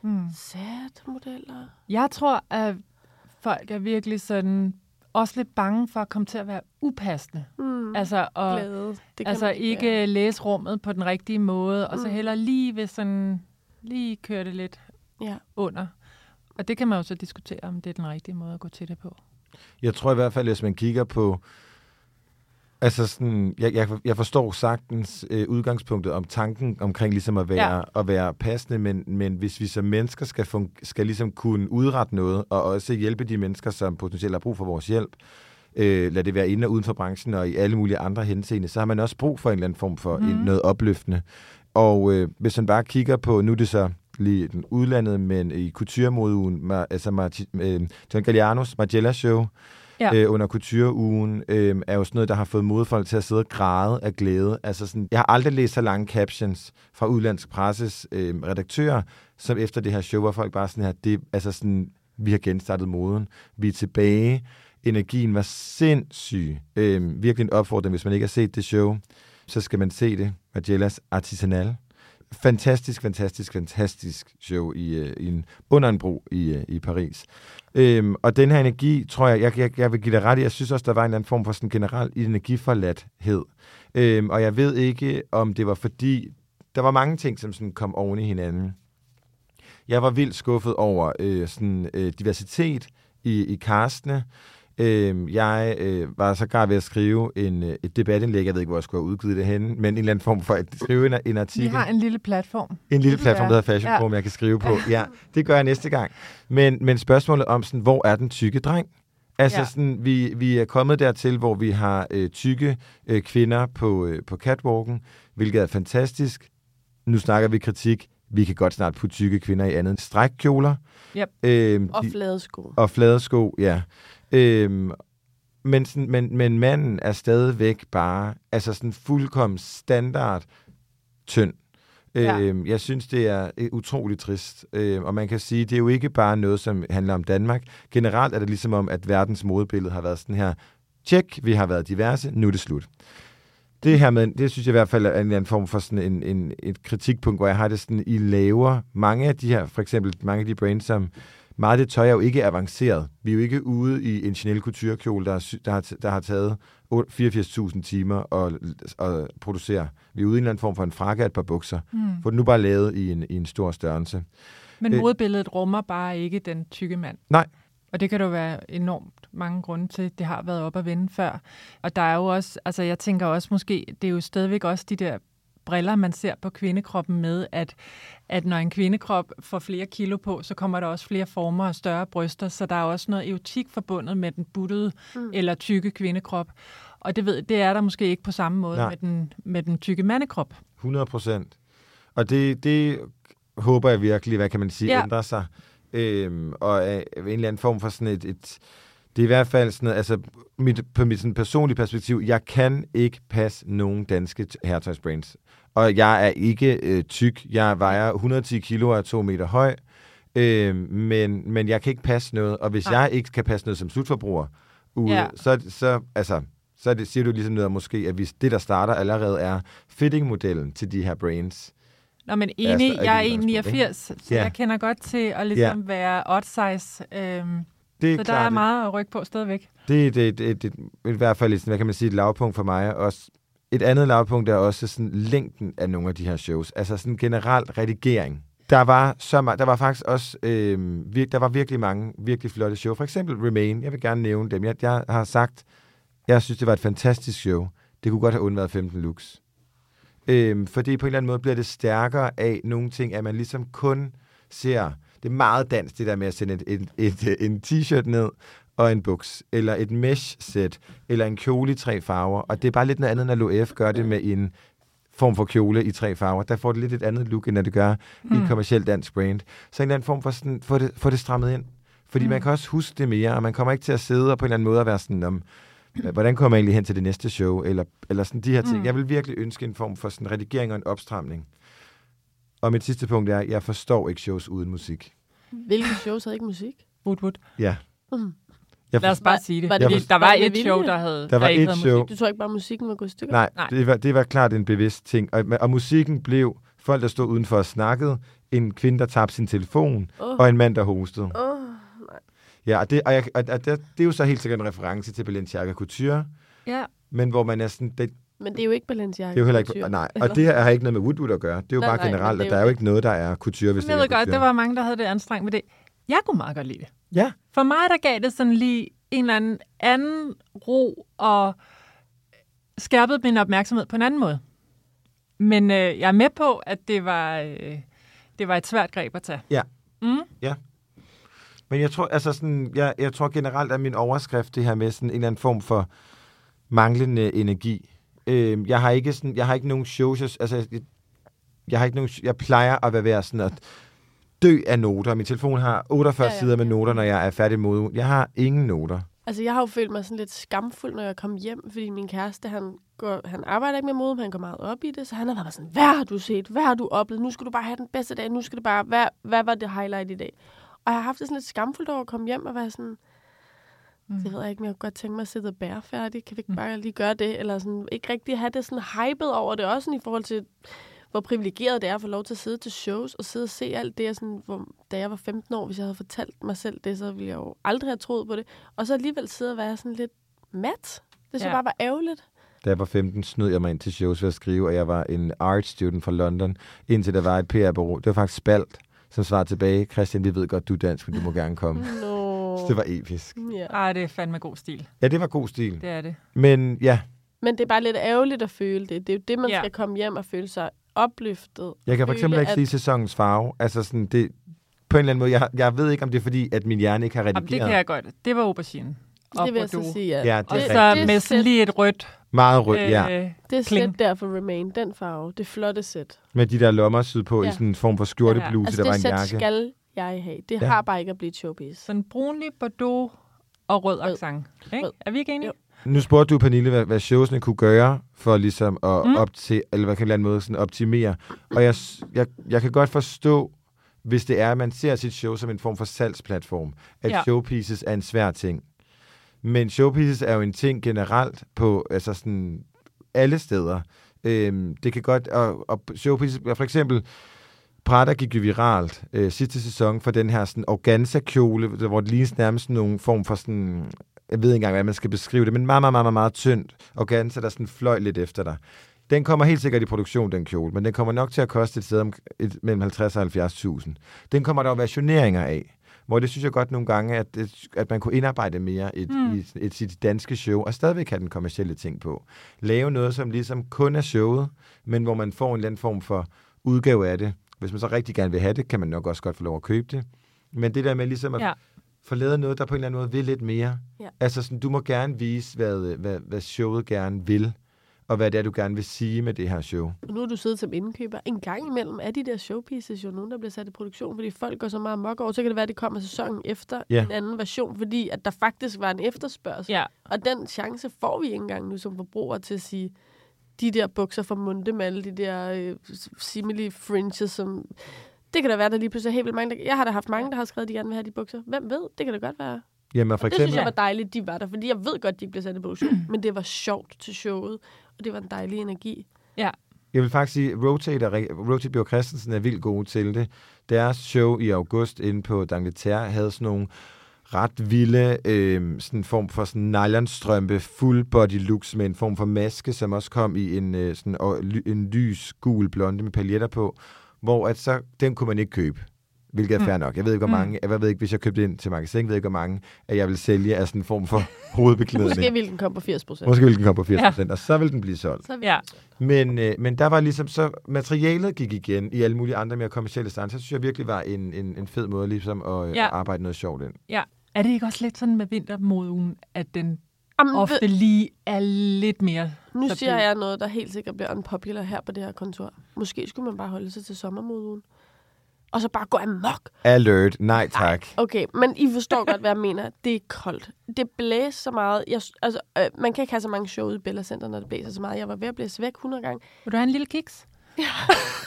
Mm. sad modeller. Jeg tror, at folk er virkelig sådan også lidt bange for at komme til at være upassende. Mm. Altså, og, Glæde. Det kan altså man ikke læse rummet på den rigtige måde, og så Mm. heller lige ved sådan, lige køre det lidt Ja. under. Og det kan man jo så diskutere, om det er den rigtige måde at gå til det på. Jeg tror i hvert fald, hvis man kigger på... Altså sådan, jeg, jeg, jeg forstår sagtens øh, udgangspunktet om tanken omkring ligesom at være, ja. at være passende, men, men hvis vi som mennesker skal, fun- skal ligesom kunne udrette noget, og også hjælpe de mennesker, som potentielt har brug for vores hjælp, øh, lad det være inde og uden for branchen og i alle mulige andre henseende, så har man også brug for en eller anden form for mm. en, Mhm. noget opløftende. Og øh, hvis man bare kigger på, nu er det så lige den udlandet, men i couture-modeugen, ma- altså Marti- øh, John Gallianos Margiela Show, Ja. øh, under couture-ugen, øh, er jo sådan noget, der har fået modefolk til at sidde og græde af glæde. Altså sådan, jeg har aldrig læst så lange captions fra udlandsk presses øh, redaktører, som efter det her show, hvor folk bare sådan her, det, altså sådan, vi har genstartet moden, vi er tilbage, energien var sindssyg. Øh, virkelig en opfordring, hvis man ikke har set det show, så skal man se det. Magellas Artisanal. Fantastisk, fantastisk, fantastisk show i, øh, i en, under en bro i, øh, i Paris. Øhm, og den her energi, tror jeg, jeg, jeg, jeg vil give dig ret i, jeg synes også, der var en eller anden form for sådan generel energiforladthed. Øhm, og jeg ved ikke, om det var fordi, der var mange ting, som sådan kom oven i hinanden. Jeg var vildt skuffet over øh, sådan, øh, diversitet i, i castene. Øh, jeg øh, var så gar ved at skrive en, øh, et debatindlæg, jeg ved ikke, hvor jeg skulle have udgivet det henne, men en eller anden form for at skrive en, en Vi artikel. har en lille platform. En lille platform, der hedder Fashion Ja. Forum, jeg kan skrive på. Ja, det gør jeg næste gang. Men, men spørgsmålet om, sådan, hvor er den tykke dreng? Altså, Ja. sådan, vi, vi er kommet dertil, hvor vi har øh, tykke øh, kvinder på, øh, på catwalken, hvilket er fantastisk. Nu snakker vi kritik. Vi kan godt snart putte tykke kvinder i andet end strækkjoler. Yep. Øhm, Og de- flade sko. og flade sko, ja. Øhm, men, sådan, men, men manden er stadigvæk bare, altså sådan fuldkommen standard tynd. Ja. Øhm, jeg synes, det er øh, utroligt trist. Øhm, og man kan sige, det er jo ikke bare noget, som handler om Danmark. Generelt er det ligesom om, at verdens modebillede har været sådan her, tjek, vi har været diverse, nu er det slut. Det her med, det synes jeg i hvert fald er en eller anden form for sådan en, en, et kritikpunkt, hvor jeg har det sådan, I laver mange af de her, for eksempel mange af de brands, som meget af det tøj er jo ikke avanceret. Vi er jo ikke ude i en Chanel couture-kjole, der, er der, har, der har taget otte- 84.000 timer at, at producere. Vi er ude i en eller anden form for en frakke af et par bukser. Mm. Få den nu bare lavet i en, i en stor størrelse. Men Øh. modebilledet rummer bare ikke den tykke mand. Nej. Og det kan der jo være enormt mange grunde til. Det har været op at vende før. Og der er jo også, altså jeg tænker også måske, det er jo stadigvæk også de der briller, man ser på kvindekroppen med, at, at når en kvindekrop får flere kilo på, så kommer der også flere former og større bryster, så der er også noget erotik forbundet med den buttede mm. eller tykke kvindekrop. Og det, ved, det er der måske ikke på samme måde Nej. med den, med den tykke mandekrop. 100 procent. Og det, det håber jeg virkelig, hvad kan man sige, Ja. ændrer sig. Øhm, og en eller anden form for sådan et, et det er i hvert fald sådan noget, altså mit, på mit sådan personlige perspektiv, jeg kan ikke passe nogen danske herretøjsbrands. Og jeg er ikke øh, tyk. Jeg vejer 110 kilo og er 2 meter høj. Øh, men, men jeg kan ikke passe noget. Og hvis Nej. jeg ikke kan passe noget som slutforbruger, ude, Ja. ja. så, så, altså, så det, siger du ligesom noget måske, at hvis det, der starter allerede er fitting-modellen til de her brains. Nå, men Ja, enig, så er jeg er udgangspunkt, 1,89, så Ja. jeg kender godt til at ligesom være odd size. Øhm, Det er så der klart, er meget at rykke på stadigvæk. Det, det, det, det, det i hvert fald hvad kan man sige, et lavpunkt for mig. Også, et andet lavpunkt er også sådan længden af nogle af de her shows. Altså sådan generelt redigering. Der var, så, ma- der var faktisk også øh, vir, der var virkelig mange virkelig flotte show. For eksempel Remain. Jeg vil gerne nævne dem. Jeg, jeg har sagt, jeg synes, det var et fantastisk show. Det kunne godt have undværet 15 looks. Øhm, fordi på en eller anden måde bliver det stærkere af nogle ting, at man ligesom kun ser... Det er meget dansk, det der med at sende et, et, et, en t-shirt ned og en buks, eller et mesh-sæt, eller en kjole i tre farver. Og det er bare lidt noget andet, når LOF gør det med en form for kjole i tre farver. Der får det lidt et andet look, end når det gør mm. i et kommersielt dansk brand. Så en eller anden form for sådan, få det, få det strammet ind. Fordi mm. man kan også huske det mere, og man kommer ikke til at sidde og på en eller anden måde at være sådan, om, hvordan kommer jeg egentlig hen til det næste show, eller, eller sådan de her ting. Mm. Jeg vil virkelig ønske en form for sådan redigering og en opstramning. Og mit sidste punkt er, at jeg forstår ikke shows uden musik. Hvilke shows havde ikke musik? Wood, wood. Ja. Mm. Jeg Lad os bare Var- sige det. var det- Fordi der var var et show, der havde Der var ikke et havde show. musik. Du tror ikke bare, musikken var gået i stykker? nej, Nej. Det, var, det var klart en bevidst ting. Og, og musikken blev folk, der stod udenfor og snakkede, en kvinde, der tabte sin telefon, Åh. og en mand, der hostede. Åh, Ja, og det, og jeg, og, og det, det er jo så helt sikkert en reference til Balenciaga Couture, Ja. men hvor man er sådan, det, Men det er jo ikke Balenciaga. det er jo heller ikke, nej, og det her har ikke noget med Woodwood at gøre. Det er jo Nej, bare nej, generelt, er at der er jo ikke noget, der er couture, hvis Jeg det ved ikke er godt, der var mange, der havde det anstrengt med det. Jeg kunne meget godt lide det. Ja, For mig, der gav det sådan lige en eller anden anden ro og skærpede min opmærksomhed på en anden måde. Men øh, jeg er med på, at det var, øh, det var et svært greb at tage. Ja. Mm? Men jeg tror, altså sådan, jeg, jeg tror generelt, at min overskrift, det her med sådan en eller anden form for manglende energi. Øh, jeg har ikke sådan, jeg har ikke nogen shows, altså, jeg, jeg har ikke nogen, jeg plejer at være ved sådan at dø af noter. Min telefon har 48 Ja, ja, sider med noter, når jeg er færdig med ugen. Jeg har ingen noter. Altså, jeg har jo følt mig sådan lidt skamfuld, når jeg kom hjem, fordi min kæreste, han, går, han arbejder ikke med mode, men han går meget op i det, så han har været sådan, hvad har du set? Hvad har du oplevet? Nu skal du bare have den bedste dag. Nu skal det bare, hvad, hvad var det highlight i dag? Og jeg har haft det sådan lidt skamfuldt over at komme hjem og være sådan, Mm. det ved jeg ikke, men jeg kunne godt tænke mig at sidde og bære færdig. Kan vi ikke bare lige gøre det? Eller sådan, ikke rigtig have det sådan hypet over det. Også sådan i forhold til, hvor privilegeret det er at få lov til at sidde til shows og sidde og se alt det, sådan, hvor, da jeg var 15 år. Hvis jeg havde fortalt mig selv det, så ville jeg jo aldrig have troet på det. Og så alligevel sidde og være sådan lidt mat. Det synes Ja. jeg bare var ærgerligt. Da jeg var 15, snød jeg mig ind til shows ved at skrive, og jeg var en art student fra London, indtil der var et PR-bureau. Det var faktisk Spalt, som svarede tilbage, Christian, vi ved godt, du er dansk, men du må gerne komme. Nå. Så det var episk. Ja. Ej, det er fandme god stil. Ja, det var god stil. Det er det. Men ja, Men det er bare lidt ærgerligt at føle det. Det er jo det, man Ja. skal komme hjem og føle sig opløftet. jeg kan for eksempel ikke at- lide sæsonens farve. Altså sådan, det, på en eller anden måde, jeg, jeg ved ikke, om det er fordi, at min hjerne ikke har Jamen, redigeret. det kan jeg godt. Det var aubergine. Og Det vil jeg så sige, ja. Ja, det Og er så rigtigt. med det sådan sæt- lige et rødt. Meget rød, ja. Øh, Det er slet der for Remain, den farve. Det flotte sæt. Med de der lommer sydpå ja. Ja. i sådan en form for skjortebluse, Altså der var det en sæt jakke. skal jeg have. Det Ja. har bare ikke at blive et showpiece. sådan brunlig Bordeaux og rød Rød. accent. Ikke? Rød. Er vi ikke enige? Jo. Nu spurgte du, Pernille, hvad, hvad showsene kunne gøre for ligesom at Mm. op til, eller hvad kan man måde sådan optimere. Og jeg, jeg, jeg kan godt forstå, hvis det er, at man ser sit show som en form for salgsplatform, at ja. showpieces er en svær ting. Men showpieces er jo en ting generelt på altså sådan alle steder. Øhm, det kan godt, og, og showpieces, for eksempel, Prada gik jo viralt øh, sidste sæson for den her sådan organza-kjole, hvor det ligner nærmest nogle form for sådan, jeg ved ikke engang, hvad man skal beskrive det, men meget, meget, meget, meget, tyndt organza, der sådan fløj lidt efter dig. Den kommer helt sikkert i produktion, den kjole, men den kommer nok til at koste et sted om, et, mellem 50 og 70.000. Den kommer der jo versioneringer af, hvor det synes jeg godt nogle gange, at, at man kunne indarbejde mere et, Mm. i et, et, sit danske show, og stadigvæk have den kommercielle ting på. Lave noget, som ligesom kun er showet, men hvor man får en eller anden form for udgave af det. Hvis man så rigtig gerne vil have det, kan man nok også godt få lov at købe det. Men det der med ligesom at Ja. få lavet noget, der på en eller anden måde vil lidt mere. Ja. Altså sådan, du må gerne vise, hvad, hvad, hvad showet gerne vil, og hvad det er, du gerne vil sige med det her show. Og nu er du siddet som indkøber. En gang imellem er de der showpieces jo nogen, der bliver sat i produktion, fordi folk går så meget mok over. Så kan det være, at det kommer sæsonen efter Ja. en anden version, fordi at der faktisk var en efterspørgsel. Ja. Og den chance får vi ikke engang nu som forbrugere til at sige, de der bukser fra Munde med alle de der øh, simili fringes, som... Det kan da være, der lige pludselig er helt vildt mange. Der... Jeg har da haft mange, der har skrevet, at de gerne vil have de bukser. Hvem ved? Det kan da godt være. Jamen for Og det synes eksempel, jeg var dejligt, de var der, fordi jeg ved godt, de ikke blev sat i produktion, men det var sjovt til showet, og det var en dejlig energi. jeg vil faktisk sige, Rotate, og Rotate Bjørn Christensen er vildt gode til det. Deres show i august inde på D'Angleterre havde sådan nogle ret vilde øh, sådan en form for sådan nylonstrømpe, full body looks med en form for maske, som også kom i en, øh, sådan, og, ly, en lys gul blonde med paljetter på, hvor at så, den kunne man ikke købe. Hvilket er Mm. fair nok. Jeg ved ikke, hvor Mm. mange, jeg ved ikke, hvis jeg købte ind til magasin, ved ikke, hvor mange, at jeg vil sælge af sådan en form for hovedbeklædning. Måske ville den komme på 80 procent. Måske vil den komme på 80%, ja. og så vil den blive solgt. Så Ja. Men, øh, men der var ligesom så, materialet gik igen i alle mulige andre mere kommersielle steder. Så synes jeg virkelig var en, en, en fed måde ligesom at, øh, Ja. arbejde noget sjovt ind. Er det ikke også lidt sådan med vintermoden, at den Jamen, ofte ved, lige er lidt mere... nu så siger jeg noget, der helt sikkert bliver unpopular her på det her kontor. Måske skulle man bare holde sig til sommermoden. Og så bare gå amok. Alert, nej tak. Okay, men I forstår godt, hvad jeg mener. Det er koldt. Det blæser så meget. Jeg, altså, øh, man kan ikke have så mange show i Bella Center, når det blæser så meget. Jeg var ved at blæse væk 100 gange. Vil du have en lille kiks?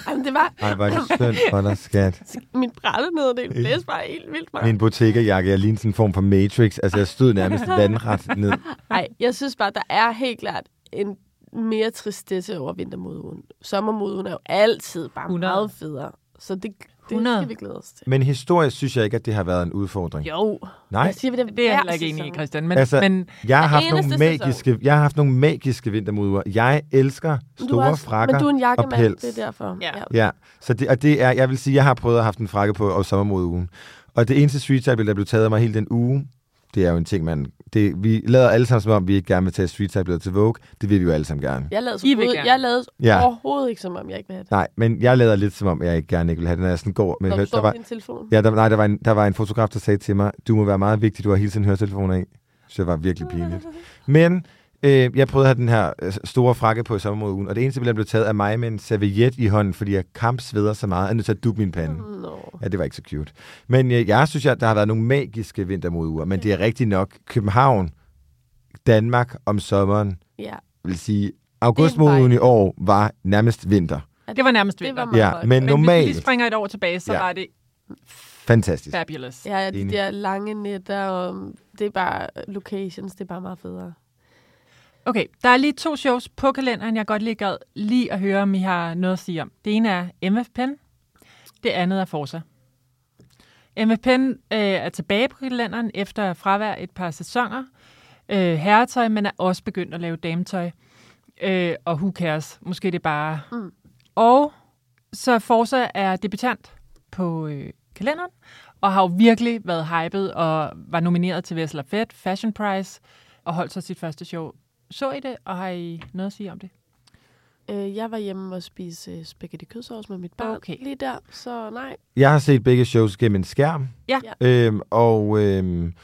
Jamen, det var Ej, var det synd for dig, skat. mit brætte ned, det blæste bare helt vildt meget. Min bottega-jakke, jeg lignede sådan en form for Matrix. Altså, jeg stod nærmest vandret ned. Nej, jeg synes bare, der er helt klart en mere tristesse over vintermoden. Sommermoden er jo altid bare 100. meget federe. Så det, det 100. skal vi glæde os til. Men historisk synes jeg ikke, at det har været en udfordring. Jo, Nej, jeg siger vi det Det er jeg heller ikke enig i. Christian. Men, Altså- men jeg har haft nogle eneste sæson. magiske, jeg har haft nogle magiske vintermoduer. Jeg elsker er store også- frakker Men du er en jakkemand, pels. det er derfor. Ja. Ja, så det, og det er, jeg vil sige, jeg har prøvet at have haft en frakke på over sommermodeugen. Og det eneste street der blev taget af mig hele den uge, det er jo en ting, man... Det, vi lader alle sammen, som om vi ikke gerne vil tage street style til Vogue. Det vil vi jo alle sammen gerne. Jeg lavede, I så vil gerne. jeg lavede Ja. overhovedet ikke, som om jeg ikke vil have det. Nej, men jeg lader lidt, som om jeg ikke gerne ikke vil have det, når jeg sådan går med Når du hø- står der var, din telefon. ja, der, nej, der var, en, der var en fotograf, der sagde til mig, du må være meget vigtig, du har hele tiden høretelefoner i. Så det var virkelig pinligt. Men øh, jeg prøvede at have den her øh, store frakke på i sommermodeugen, og det eneste, der blev taget af mig med en serviet i hånden, fordi jeg kampsveder så meget, at jeg er nødt til at dubbe min pande. Nå. Ja, det var ikke så cute. Men øh, jeg synes, at der har været nogle magiske vintermodeuger, men det er rigtigt nok. København, Danmark om sommeren, Ja. vil sige, augustmoden i år var nærmest vinter. det var nærmest Det vinter. var meget Ja, godt. men Men hvis vi normalt, springer et år tilbage, så Ja. var det fantastisk. fabulous. Ja, ja, de Enig. der lange nætter, og det er bare locations, det er bare meget federe. Okay, der er lige to shows på kalenderen, jeg godt lige gad lige at høre, om I har noget at sige om. Det ene er MF Pen, det andet er Forza. MF Pen øh, er tilbage på kalenderen efter fravær et par sæsoner. Øh, herretøj, men er også begyndt at lave dametøj. Øh, og who cares? Måske det er bare... Mm. Og så Forza er debutant på øh, kalenderen, og har jo virkelig været hyped og var nomineret til Vessel Fed Fashion Prize og holdt så sit første show. Så I det, og har I noget at sige om det? Øh, jeg var hjemme og spise øh, spaghetti kødsovs med mit barn Okay. lige der, så nej. Jeg har set begge shows gennem en skærm, Ja. øhm, og øhm,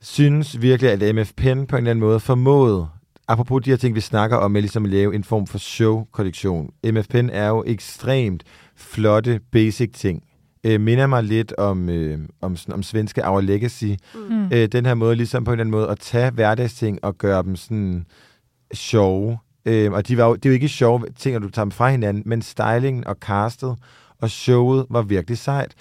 synes virkelig, at MF Pen på en eller anden måde formåede, apropos de her ting, vi snakker om, med ligesom at lave en form for show-kollektion. MF Pen er jo ekstremt flotte, basic ting. Øh, minder mig lidt om, øh, om, sådan, om svenske Our Legacy. Mm. Øh, den her måde, ligesom på en eller anden måde, at tage hverdagsting og gøre dem sådan sjove. Øh, og de var jo, det er jo ikke sjove ting, at du tager dem fra hinanden, men stylingen og castet og showet var virkelig sejt.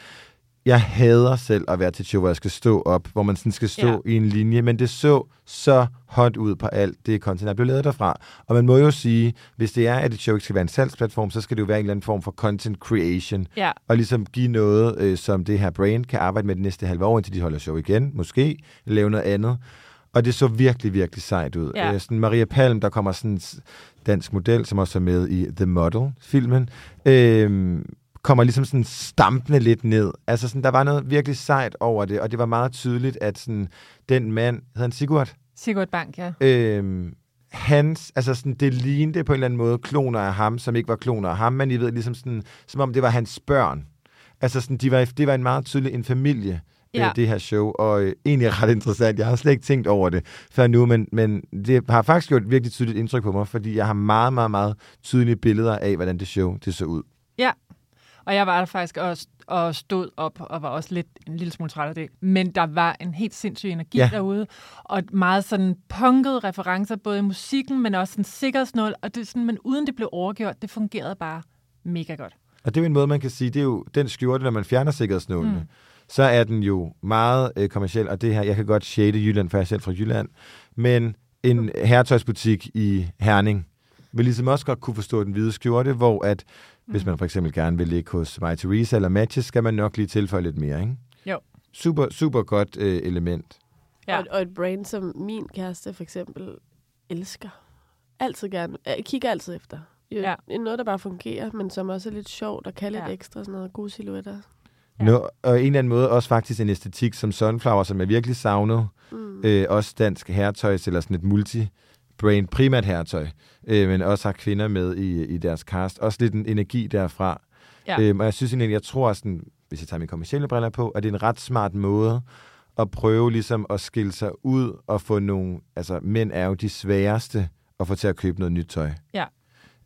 Jeg hader selv at være til show, hvor jeg skal stå op, hvor man sådan skal stå Ja. i en linje, men det så så hot ud på alt det content, der blev lavet derfra. Og man må jo sige, hvis det er, at et show ikke skal være en salgsplatform, så skal det jo være en eller anden form for content creation, Ja, og ligesom give noget, øh, som det her brand kan arbejde med det næste halve år, indtil de holder show igen, måske, lave noget andet. Og det så virkelig, virkelig sejt ud. Ja. Øh, sådan Maria Palm, der kommer sådan en dansk model, som også er med i The Model-filmen, øh, kommer ligesom sådan stampende lidt ned. Altså sådan, der var noget virkelig sejt over det, og det var meget tydeligt, at sådan, den mand, hedder han Sigurd? Sigurd Bank, ja. Øhm, hans, altså sådan, det lignede på en eller anden måde kloner af ham, som ikke var kloner af ham, men I ved, ligesom sådan, som om det var hans børn. Altså sådan, de var, det var en meget tydelig en familie, Ja. ja. øh, det her show, og øh, egentlig ret interessant. Jeg har slet ikke tænkt over det før nu, men, men det har faktisk gjort et virkelig tydeligt indtryk på mig, fordi jeg har meget, meget, meget tydelige billeder af, hvordan det show det så ud. Og jeg var der faktisk også og stod op og var også lidt en lille smule træt af det. Men der var en helt sindssyg energi ja. Derude, og meget sådan punkede referencer, både i musikken, men også sådan sikkerhedsnål, og det sådan, men uden det blev overgjort, det fungerede bare mega godt. Og det er jo en måde, man kan sige, det er jo den skjorte, når man fjerner sikkerhedsnålene. Mm. så er den jo meget øh, kommersiel, og det her, jeg kan godt shade Jylland, for jeg er selv fra Jylland, men en herretøjsbutik i Herning vil ligesom også godt kunne forstå den hvide skjorte, hvor at, hvis man for eksempel gerne vil ligge hos My Teresa eller Matches, skal man nok lige tilføje lidt mere, ikke? Jo. Super, super godt øh, element. Ja. Og, og et brand, som min kæreste for eksempel elsker. Altid gerne. Jeg kigger altid efter. Jo, Ja. Noget, der bare fungerer, men som også er lidt sjovt og kan lidt Ja. ekstra. Sådan noget gode silhuetter. Ja. Nå, og en eller anden måde også faktisk en æstetik som Sunflower, som er virkelig savnet. Mm. Øh, også dansk herretøj, eller sådan et multi-brain, primært herretøj, øh, men også har kvinder med i, i deres cast. Også lidt en energi derfra. Ja. Øhm, og jeg synes egentlig, jeg tror sådan, hvis jeg tager mine kommersielle briller på, at det er en ret smart måde at prøve ligesom at skille sig ud og få nogle, altså mænd er jo de sværeste at få til at købe noget nyt tøj. Ja.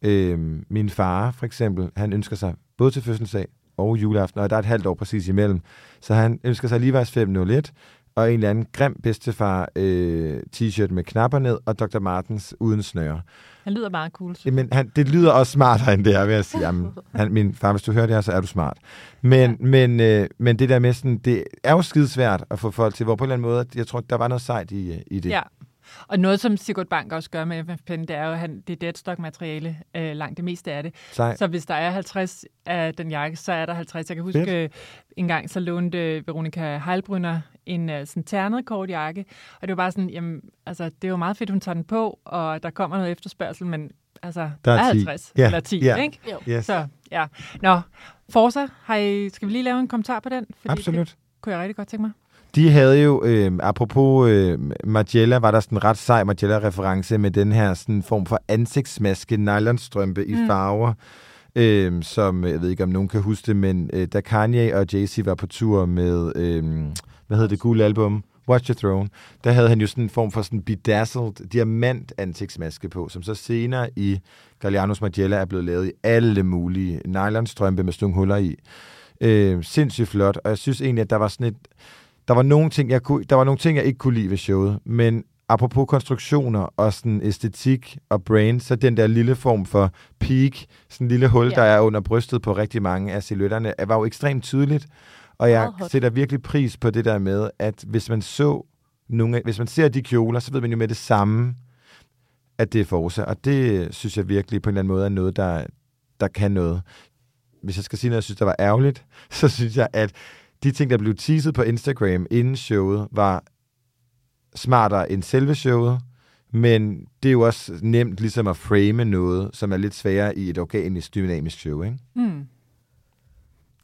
Øhm, min far for eksempel, han ønsker sig både til fødselsdag og juleaften, og der er et halvt år præcis imellem, så han ønsker sig Levi's 501 og en eller anden grim bedstefar øh, t-shirt med knapper ned, og Dr. Martens uden snøre. Han lyder meget cool. synes Jamen, han, det lyder også smartere end det her, vil jeg sige. Jamen, han, min far, hvis du hører det her, så er du smart. Men, ja. men, øh, men det der med sådan, det er jo skidesvært at få folk til, hvor på en eller anden måde, jeg tror, der var noget sejt i, øh, i det. Ja. Og noget, som Sigurd Bank også gør med FFPen, det er jo, at han, det er deadstock-materiale, øh, langt det meste af det. Sej. Så hvis der er 50 af den jakke, så er der 50. Jeg kan huske, Fedt. øh, en gang så lånte øh, Veronika Heilbrunner en øh, sådan ternet kort jakke, og det var bare sådan, jamen, altså, det er jo meget fedt, hun tager den på, og der kommer noget efterspørgsel, men altså, Der er 10. 50 Ja, eller 10, ja. ikke? Jo. Yes. Så, ja. Nå, Forza, har I, skal vi lige lave en kommentar på den? Fordi Absolut. Det kunne jeg rigtig godt tænke mig. De havde jo, øh, apropos øh, Margiela, var der sådan en ret sej Margiela-reference med den her sådan form for ansigtsmaske, nylonstrømpe i Mm. farver, øh, som, jeg ved ikke om nogen kan huske det, men øh, da Kanye og Jay-Z var på tur med, øh, hvad hedder det gule album? Watch Your Throne. Der havde han jo sådan en form for sådan bedazzled diamant ansigtsmaske på, som så senere i Gallianos Margiela er blevet lavet i alle mulige nylonstrømpe med nogle huller i. Øh, sindssygt flot, og jeg synes egentlig, at der var sådan et, der var nogle ting, jeg kunne, der var nogle ting, jeg ikke kunne lide ved showet, men apropos konstruktioner og sådan æstetik og brain, så den der lille form for peak, sådan en lille hul, Ja. der er under brystet på rigtig mange af silhuetterne, var jo ekstremt tydeligt. Og jeg sætter virkelig pris på det der med, at hvis man så nogle, af- hvis man ser de kjoler, så ved man jo med det samme, at det er Forza. Og det synes jeg virkelig på en eller anden måde er noget, der, der kan noget. Hvis jeg skal sige noget, jeg synes, der var ærgerligt, så synes jeg, at de ting, der blev teaset på Instagram inden showet, var smartere end selve showet, men det er jo også nemt ligesom at frame noget, som er lidt sværere i et organisk, dynamisk show, ikke? Mm.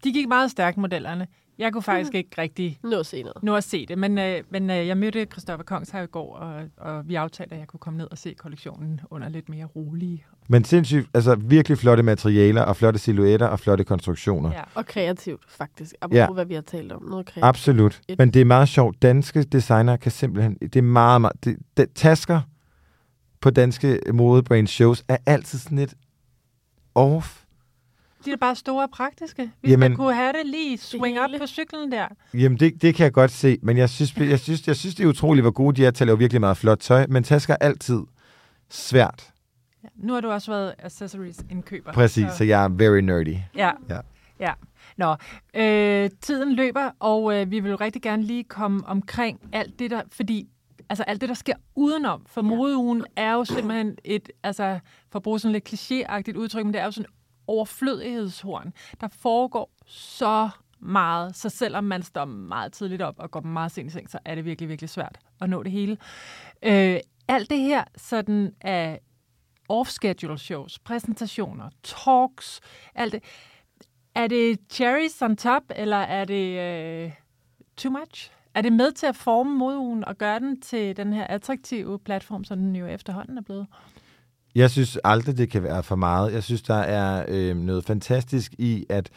De gik meget stærkt, modellerne. Jeg kunne faktisk Mm. ikke rigtig Nå at se noget. nå at se det, men, øh, men øh, jeg mødte Christoffer Kongshav i går, og, og vi aftalte, at jeg kunne komme ned og se kollektionen under lidt mere rolige. Men sindssygt, altså virkelig flotte materialer, og flotte silhuetter, og flotte konstruktioner. Ja. Og kreativt, faktisk. Apropos, Ja. ja. hvad vi har talt om. Noget kreativt. Absolut. Et- Men det er meget sjovt. Danske designer kan simpelthen... Det er meget, meget... Det, det, tasker på danske modebrand shows er altid sådan lidt off. De er bare store og praktiske. Vi Jamen- skal kunne have det lige swing op på cyklen der. Jamen, det, det kan jeg godt se, men jeg synes, jeg, synes, jeg synes, det er utroligt, hvor gode de er til at lave virkelig meget flot tøj, men tasker er altid svært. Ja. Nu har du også været accessories indkøber. Præcis, så jeg er very nerdy. Ja. Ja. ja. Nå, øh, tiden løber, og øh, vi vil rigtig gerne lige komme omkring alt det der, fordi altså alt det, der sker udenom. For modeugen er jo simpelthen et, altså for at bruge sådan lidt klichéagtigt udtryk, men det er jo sådan overflødighedshorn. Der foregår så meget, så selvom man står meget tidligt op og går meget sent i seng, så er det virkelig, virkelig svært at nå det hele. Øh, alt det her sådan af off-schedule shows, præsentationer, talks, alt det. Er det cherries on top, eller er det øh, too much? Er det med til at forme modugen og gøre den til den her attraktive platform, som den jo efterhånden er blevet? Jeg synes aldrig, det kan være for meget. Jeg synes, der er øh, noget fantastisk i, at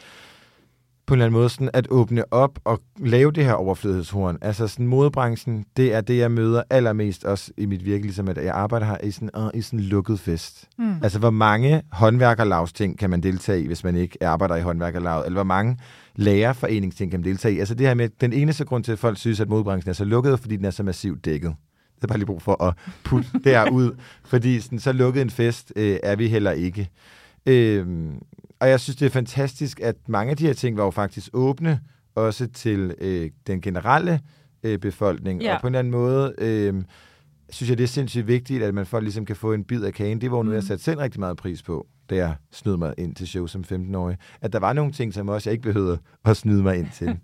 på en eller anden måde sådan at åbne op og lave det her overflødighedshorn. Altså sådan modebranchen, det er det, jeg møder allermest også i mit virke, ligesom at jeg arbejder her i sådan, uh, i sådan lukket fest. Mm. Altså, hvor mange håndværkerlavsting kan man deltage i, hvis man ikke arbejder i håndværkerlavet? Eller hvor mange lærerforeningsting kan man deltage i? Altså det her med, den eneste grund til, at folk synes, at modebranchen er så lukket, fordi den er så massivt dækket. Det er bare lige brug for at putte derud, fordi sådan, så lukket en fest øh, er vi heller ikke. Øhm, og jeg synes, det er fantastisk, at mange af de her ting var jo faktisk åbne også til øh, den generelle øh, befolkning. Ja. Og på en eller anden måde øh, synes jeg, det er sindssygt vigtigt, at man folk ligesom kan få en bid af kagen. Det var noget, jeg Mm. satte selv rigtig meget pris på, da jeg snød mig ind til show som 15-årig. At der var nogle ting, som også jeg ikke behøvede at snyde mig ind til.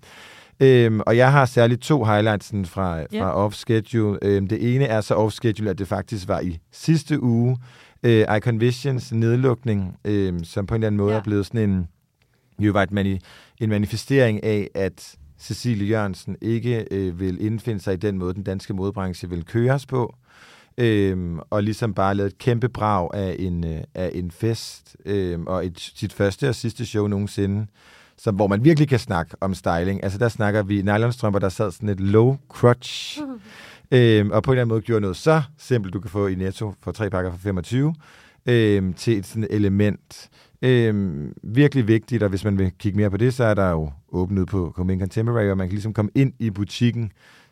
Øhm, og jeg har særligt to highlights sådan fra, Ja. fra off-schedule. Øhm, det ene er så off-schedule, at det faktisk var i sidste uge. Øh, Icon Visions nedlukning, øhm, som på en eller anden måde Ja. er blevet sådan en, jo var et mani, en manifestering af, at Cecilie Jørgensen ikke øh, vil indfinde sig i den måde, den danske modebranche vil køres på. Øhm, og ligesom bare lavet et kæmpe brag af en, øh, af en fest, øhm, og et, sit første og sidste show nogensinde, som, hvor man virkelig kan snakke om styling. Altså der snakker vi nylonstrømper, der sad sådan et low crotch, øhm, og på en eller anden måde gjorde noget så simpelt, du kan få i Netto for tre pakker for 25, øhm, til et sådan element. Øhm, virkelig vigtigt, og hvis man vil kigge mere på det, så er der jo åbent ud på Come In Contemporary, og man kan ligesom komme ind i butikken,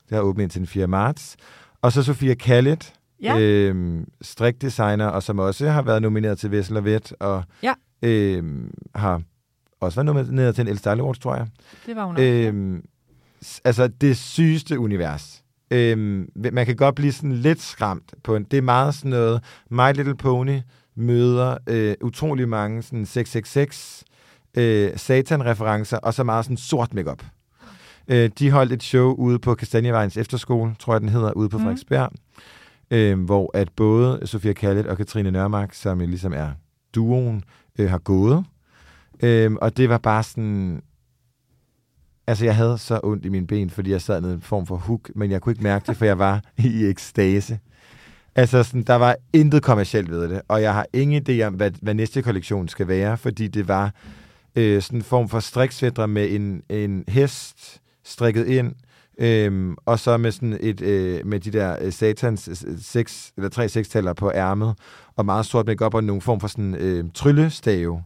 der er åbent indtil den 4. marts. Og så Sofia Kallet, Ja. øhm, strikdesigner, og som også har været nomineret til Vessel og Vet, og Ja. øhm, har også været nomineret til en El Style Awards, tror jeg. Det var hun også. Øhm, altså, det sygeste univers. Øhm, man kan godt blive sådan lidt skræmt på en. Det er meget sådan noget, My Little Pony møder øh, utrolig mange sådan 666 øh, satan-referencer, og så meget sådan sort makeup. Øh, de holdt et show ude på Kastanjevejens efterskole, tror jeg den hedder, ude på Mhm. Frederiksberg, øh, hvor at både Sofia Kallet og Katrine Nørmark, som jo ligesom er duoen, øh, har gået. Øh, og det var bare sådan... Altså, jeg havde så ondt i mine ben, fordi jeg sad i en form for hook, men jeg kunne ikke mærke det, for jeg var i ekstase. Altså, sådan, der var intet kommercielt ved det, og jeg har ingen idé om, hvad, hvad næste kollektion skal være, fordi det var øh, sådan en form for striksvætter med en, en hest strikket ind, øhm, og så med sådan et øh, med de der øh, satans øh, seks, eller tre sekstaller på ærmet, og meget sort makeup og nogle form for sådan øh, tryllestave.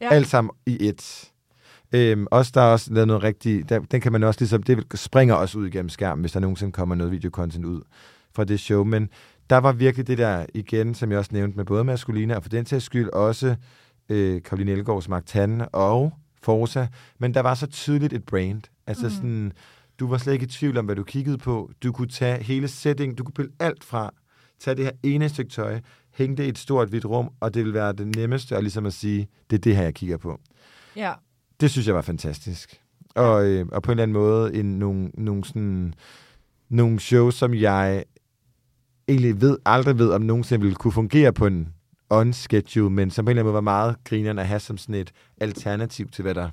Ja. Alt sammen i et. Øhm, også der er også lavet noget rigtigt, der, den kan man også ligesom, det springer også ud igennem skærmen, hvis der nogensinde kommer noget videocontent ud fra det show, men der var virkelig det der igen, som jeg også nævnte med både Maskulina, og for den sags skyld også øh, Karoline Elgaards Mark Tan og Forza, men der var så tydeligt et brand. Altså mm. sådan, du var slet ikke i tvivl om, hvad du kiggede på. Du kunne tage hele setting, du kunne pille alt fra, tage det her ene stykke tøj, hænge det i et stort hvidt rum, og det vil være det nemmeste, og ligesom at sige, det er det her, jeg kigger på. Ja. Det synes jeg var fantastisk. Og, øh, og på en eller anden måde en, nogle, nogle, sådan, nogle shows, som jeg egentlig ved, aldrig ved, om nogensinde ville kunne fungere på en on-schedule, men som på en eller anden måde var meget grinerne at have som sådan et alternativ til, hvad der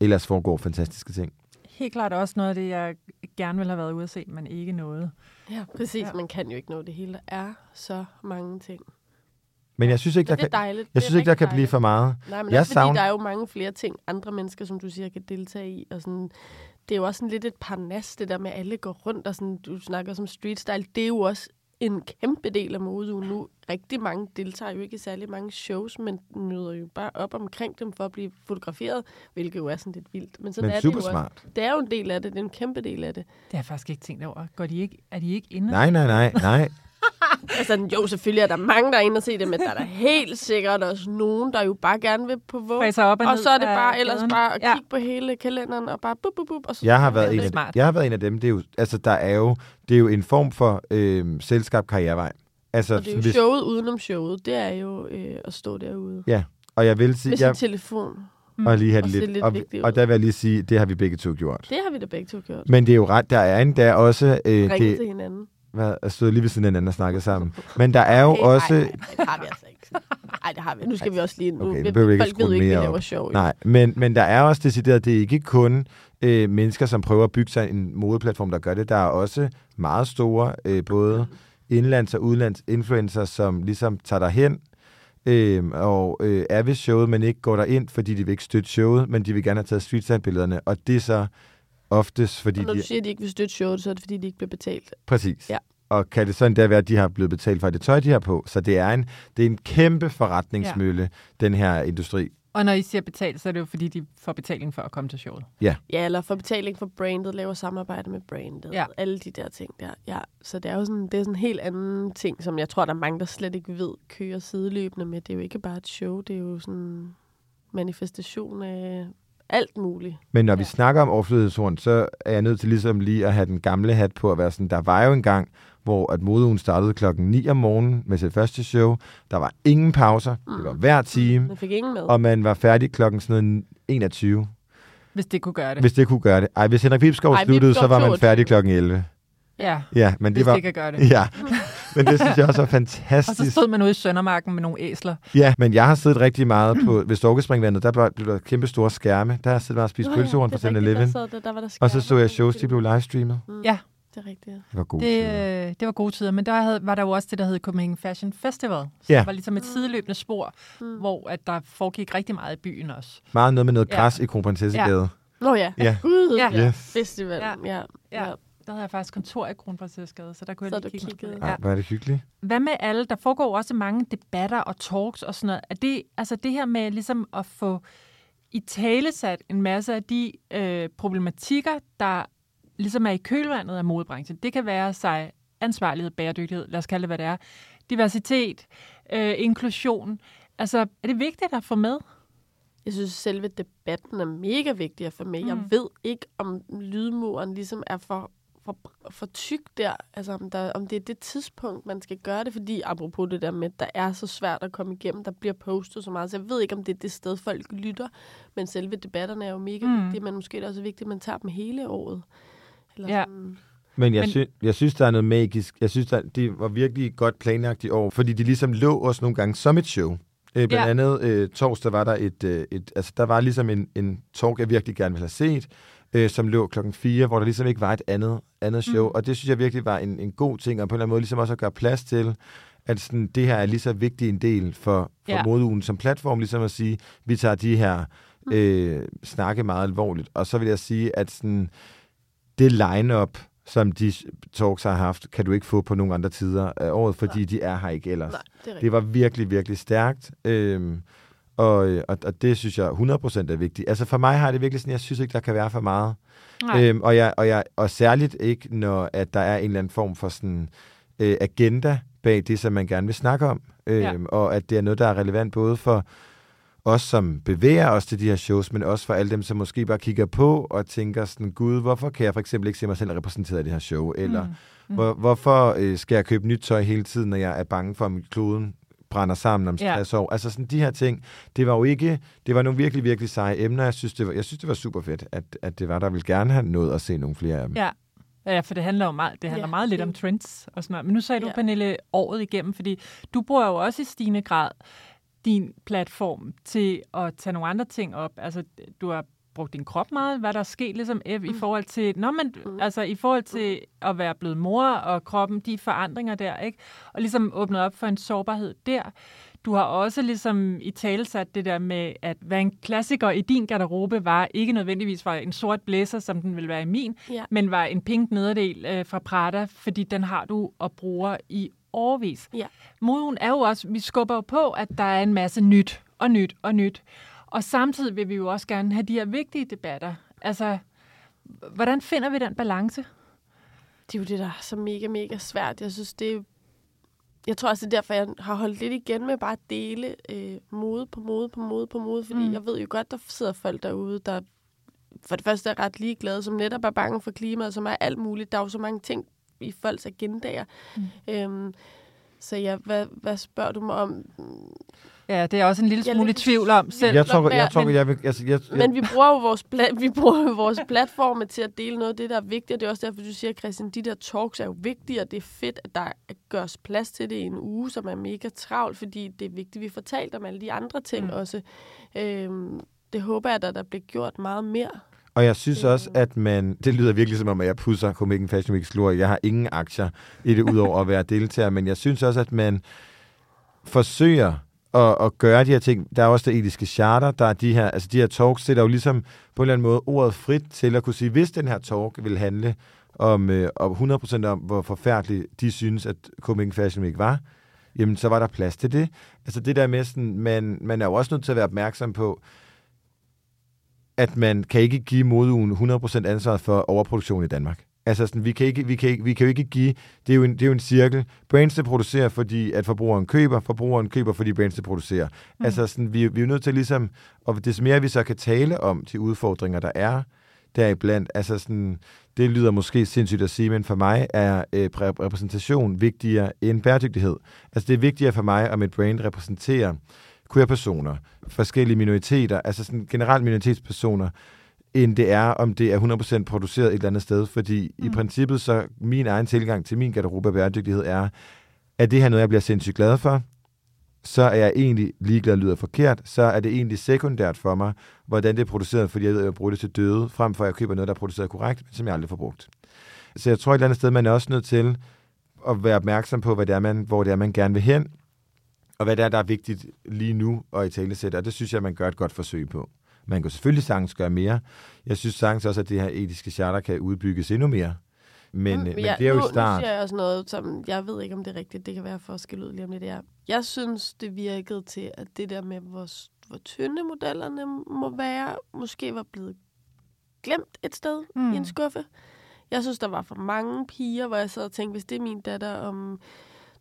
ellers foregår fantastiske ting. Helt klart også noget af det, jeg gerne ville have været ude at se, men ikke noget. Ja, præcis. Ja. Man kan jo ikke nå det hele. Der er så mange ting. Men jeg synes ikke, der det er kan, dejligt. jeg synes ikke, der kan blive dejligt. for meget. Nej, men Jeg også fordi, savner- der er jo mange flere ting, andre mennesker, som du siger, kan deltage i. Og sådan, det er jo også sådan lidt et parnas, det der med, at alle går rundt, og sådan, du snakker som street style. Det er jo også en kæmpe del af modeugen nu. Rigtig mange deltager jo ikke i særlig mange shows, men møder jo bare op omkring dem for at blive fotograferet, hvilket jo er sådan lidt vildt. Men sådan Men er super det jo smart. Også. Det er jo en del af det. Det er en kæmpe del af det. Det har jeg faktisk ikke tænkt over. Går de ikke, er de ikke inde? Nej, nej, nej, nej. Altså, jo, selvfølgelig er der mange, der er inde og se det, men der er der helt sikkert også nogen, der jo bare gerne vil på våg. Op og, Og så er det bare ellers gaderne. bare at ja. kigge på hele kalenderen og bare bup, bup, bup, og så Jeg har, været en af, smart. jeg har været en af dem. Det er jo, altså, der er jo, det er jo en form for øh, selskab karrierevej. Altså, Og det er jo hvis, showet udenom showet. Det er jo øh, at stå derude. og jeg vil sige, Med sin jeg, telefon. og lige have det lidt, lidt og, vigtig ud. og der vil jeg lige sige, det har vi begge to gjort. Det har vi da begge to gjort. Men det er jo ret, der er en, der er også, øh, Ringe det, til hinanden. Hvad, jeg stod lige ved siden af hinanden og snakkede sammen. Men der er jo Hey, også, Nej, nej, det har vi altså ikke. Nej, det har vi. Nu skal vi også lige... Nu, Okay, vi ikke at folk ved ikke, vi mere laver jo. nej, men, men der er også decideret, det er ikke kun øh, mennesker, som prøver at bygge sig en modeplatform, der gør det. Der er også meget store, øh, både indlands- og udlands influencer, som ligesom tager derhen øh, og øh, er ved showet, men ikke går derind, fordi de vil ikke støtte showet, men de vil gerne have taget streetstand-billederne, og det er så oftest, fordi Og når de... du siger, at de ikke vil støtte showet, så er det, fordi de ikke bliver betalt. Præcis. Ja. Og kan det sådan der være, at de har blevet betalt for det tøj, de har på? Så det er en, det er en kæmpe forretningsmølle, ja. den her industri. Og når I siger betalt, så er det jo fordi, de får betaling for at komme til showet. Ja, eller for betaling for brandet, laver samarbejde med brandet. Ja. Alle de der ting der. Ja, så det er jo sådan, det er sådan en helt anden ting, som jeg tror, der er mange, der slet ikke ved, kører sideløbende med. Det er jo ikke bare et show, det er jo sådan manifestation af alt muligt. Men når vi Ja. snakker om overflødighedshorn, så er jeg nødt til ligesom lige at have den gamle hat på at være sådan, der var jo en gang, hvor at modeugen startede klokken 9 om morgenen med sit første show. Der var ingen pauser. Det var hver time. Man fik ingen med. Og man var færdig klokken sådan noget 21, Hvis det kunne gøre det. hvis det kunne gøre det. Ej, hvis Henrik Vibskov Ej, sluttede, så Vibskov var man 22. færdig klokken 11. Ja, Ja, men det hvis var... det kan gøre det. Ja, men det synes jeg også er Og så fantastisk. stod man ude i Søndermarken med nogle æsler. Ja, men jeg har siddet rigtig meget på, ved Storkespringvandet, der blev blev der kæmpe store skærme. Der har jeg siddet meget og spist Nå pølsehorn rigtigt, 7-Eleven. Der, sad der, der var der Og så så jeg shows, de blev livestreamet. Mm, Ja. Det er rigtigt. ja. Det var god Det, tid. øh, det var gode tider, men der havde, var der jo også det, der hed Copenhagen Fashion Festival. Så Ja. det var ligesom et sideløbende spor, Mm. hvor at der foregik rigtig meget i byen også. Meget noget med noget Ja. græs i Kronprinsessegade. Nå ja. Ja. Gud, Ja. ja. Yes. Festival. Ja. Ja. Ja. Der havde jeg faktisk kontor i Kronprinsessegade, så der kunne Så jeg lige kigge kiggede. Ja. Ja. Hvor er det hyggeligt. Hvad med alle? Der foregår også mange debatter og talks og sådan noget. Er det, altså det her med ligesom at få i talesat en masse af de øh, problematikker, der ligesom er i kølvandet af modebranchen. Det kan være sig ansvarlighed, bæredygtighed, lad os kalde det, hvad det er. Diversitet, øh, inklusion. Altså, er det vigtigt at få med? Jeg synes, selve debatten er mega vigtig at få med. Mm. Jeg ved ikke, om lydmuren ligesom er for, for, for tyk der. Altså, om, der, om det er det tidspunkt, man skal gøre det. Fordi, apropos det der med, at der er så svært at komme igennem, der bliver postet så meget. Så jeg ved ikke, om det er det sted, folk lytter. Men selve debatterne er jo mega Mm. vigtige. Men måske er det også vigtigt, at man tager dem hele året. Eller Ja. sådan. Men jeg, Men- sy- jeg synes, der er noget magisk. Jeg synes, der, det var virkelig godt planlagt i år, fordi de ligesom lå os nogle gange som et show. Øh, blandt ja. andet øh, torsdag var der et, øh, et, altså der var ligesom en, en talk, jeg virkelig gerne ville have set, øh, som lå klokken 4, hvor der ligesom ikke var et andet, andet show. Mm. Mm. Og det synes jeg virkelig var en, en god ting, og på en eller anden måde ligesom også at gøre plads til, at sådan, det her er lige så vigtig en del for, for Ja. modeugen som platform, ligesom at sige, vi tager de her øh, snakke meget alvorligt. Og så vil jeg sige, at sådan, det line-up, som de talks har haft, kan du ikke få på nogle andre tider af året, fordi Nej. de er her ikke ellers. Nej, det. Det var virkelig, virkelig stærkt. Øhm, og, og, og det synes jeg 100% er vigtigt. Altså for mig har det virkelig sådan, jeg synes ikke, der kan være for meget. Nej. Øhm, og, jeg, og, jeg, og særligt ikke, når at der er en eller anden form for sådan, øh, agenda bag det, som man gerne vil snakke om. Øhm, Ja. Og at det er noget, der er relevant både for os, som bevæger os til de her shows, men også for alle dem, som måske bare kigger på og tænker sådan, gud, hvorfor kan jeg for eksempel ikke se mig selv repræsenteret i det her show? Eller Mm. mm. hvor, hvorfor øh, skal jeg købe nyt tøj hele tiden, når jeg er bange for, at kloden brænder sammen om Ja. 60 år? Altså sådan de her ting, det var jo ikke, det var nogle virkelig, virkelig seje emner. Jeg synes, det var, jeg synes, det var super fedt, at, at det var der. ville gerne have nået at se nogle flere af dem. Ja. Ja, for det handler jo meget, det handler Ja, meget lidt om trends og sådan noget. Men nu sagde du, Ja. Pernille, året igennem, fordi du bruger jo også i stigende grad din platform til at tage nogle andre ting op. Altså, du har brugt din krop meget, hvad der er sket ligesom, i Mm. i forhold til, når man, Mm. altså i forhold til at være blevet mor og kroppen, de forandringer der, ikke? Og ligesom åbnet op for en sårbarhed der. Du har også ligesom i talesat det der med, at hvad en klassiker i din garderobe var, ikke nødvendigvis var en sort blæser, som den vil være i min, Ja. men var en pink nederdel øh, fra Prada, fordi den har du og bruger i årvis. Ja. Moden er jo også, vi skubber jo på, at der er en masse nyt og nyt og nyt. Og samtidig vil vi jo også gerne have de her vigtige debatter. Altså, hvordan finder vi den balance? Det er jo det, der er så mega, mega svært. Jeg synes, det er... Jeg tror også, det er derfor, jeg har holdt lidt igen med bare at dele øh, mode på mode på mode på mode, fordi Mm. jeg ved jo godt, der sidder folk derude, der for det første er ret ligeglade, som netop er bange for klimaet, som er alt muligt. Der er jo så mange ting i folks agendaer. Mm. Øhm, så ja, hvad, hvad spørger du mig om? Ja, det er også en lille smule lidt- tvivl om selv. Jeg tror, jeg, tror, men- jeg, vil, altså, jeg, jeg, Men vi bruger jo vores, pla- vi bruger jo vores platforme til at dele noget af det, der er vigtigt. Og det er også derfor, du siger, Christian, de der talks er jo vigtige, og det er fedt, at der gørs plads til det i en uge, som er mega travlt, fordi det er vigtigt, at vi får talt om alle de andre ting Mm. også. Øhm, det håber jeg, at der bliver gjort meget mere. Og jeg synes Øh. også, at man... Det lyder virkelig som om, at jeg pusser Copenhagen Fashion Weeks glorie. Jeg har ingen aktier i det, udover at være deltager. Men jeg synes også, at man forsøger at, at gøre de her ting. Der er også det etiske charter, der er de her, altså de her talks, det er jo ligesom på en eller anden måde ordet frit til at kunne sige, hvis den her talk vil handle om, øh, om 100% om, hvor forfærdeligt de synes, at Copenhagen Fashion Week var, jamen så var der plads til det. Altså det der med sådan, man, man er jo også nødt til at være opmærksom på, at man kan ikke give modeugen 100% ansvar for overproduktion i Danmark. Altså, sådan, vi, kan ikke, vi, kan ikke, vi kan jo ikke give... Det er jo en, det er jo en cirkel. Brands, der producerer, fordi at forbrugeren køber. Forbrugeren køber, fordi brands, der producerer. Mm. Altså, sådan, vi, vi er jo nødt til ligesom... Og des mere vi så kan tale om de udfordringer, der er deriblandt, altså sådan, det lyder måske sindssygt at sige, men for mig er øh, repræsentation vigtigere end bæredygtighed. Altså, det er vigtigere for mig, om et brand repræsenterer queer-personer, forskellige minoriteter, altså sådan generelt minoritetspersoner, end det er, om det er 100% produceret et eller andet sted. Fordi mm. i princippet, så min egen tilgang til min garderobe af bæredygtighed er, at det her noget, jeg bliver sindssygt glad for, så er jeg egentlig ligeglad lyder forkert, så er det egentlig sekundært for mig, hvordan det er produceret, fordi jeg ved, at jeg bruger det til døde, frem for at jeg køber noget, der er produceret korrekt, men som jeg aldrig får brugt. Så jeg tror et eller andet sted, man er også nødt til at være opmærksom på, hvad det er, man, hvor det er, man gerne vil hen, og hvad det er, der er vigtigt lige nu og i talesæt, og det synes jeg, man gør et godt forsøg på. Man kan selvfølgelig sagtens gøre mere. Jeg synes sagtens også, at det her etiske charter kan udbygges endnu mere. Men, mm, men ja, det er jo nu, start. Nu siger jeg også noget, som jeg ved ikke, om det er rigtigt. Det kan være forskel ud lige om lidt. Jeg, jeg synes, det virkede til, at det der med, hvor, hvor tynde modellerne må være, måske var blevet glemt et sted mm. i en skuffe. Jeg synes, der var for mange piger, hvor jeg sad og tænkte, hvis det er min datter om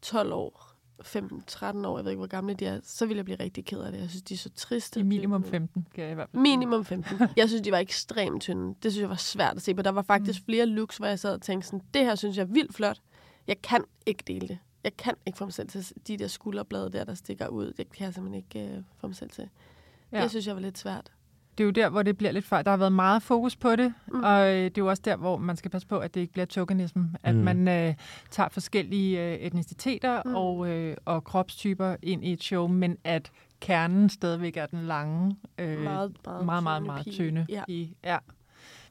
12 år, 15-13 år, jeg ved ikke, hvor gamle de er, så ville jeg blive rigtig ked af det. Jeg synes, de er så triste. I minimum 15, kan jeg i hvert fald. Minimum 15. Jeg synes, de var ekstremt tynde. Det synes jeg var svært at se på. Der var faktisk mm. flere looks, hvor jeg sad og tænkte sådan, det her synes jeg er vildt flot. Jeg kan ikke dele det. Jeg kan ikke få mig selv til de der skulderblade der, der stikker ud. Det kan jeg simpelthen ikke uh, få mig selv til. Ja. Det synes jeg var lidt svært det er jo der, hvor det bliver lidt fejl. Der har været meget fokus på det, mm. og øh, det er jo også der, hvor man skal passe på, at det ikke bliver tokenism. At mm. man øh, tager forskellige øh, etniciteter mm. og, øh, og kropstyper ind i et show, men at kernen stadigvæk er den lange, øh, meget, meget, meget, meget, meget tynde. Ja. I, ja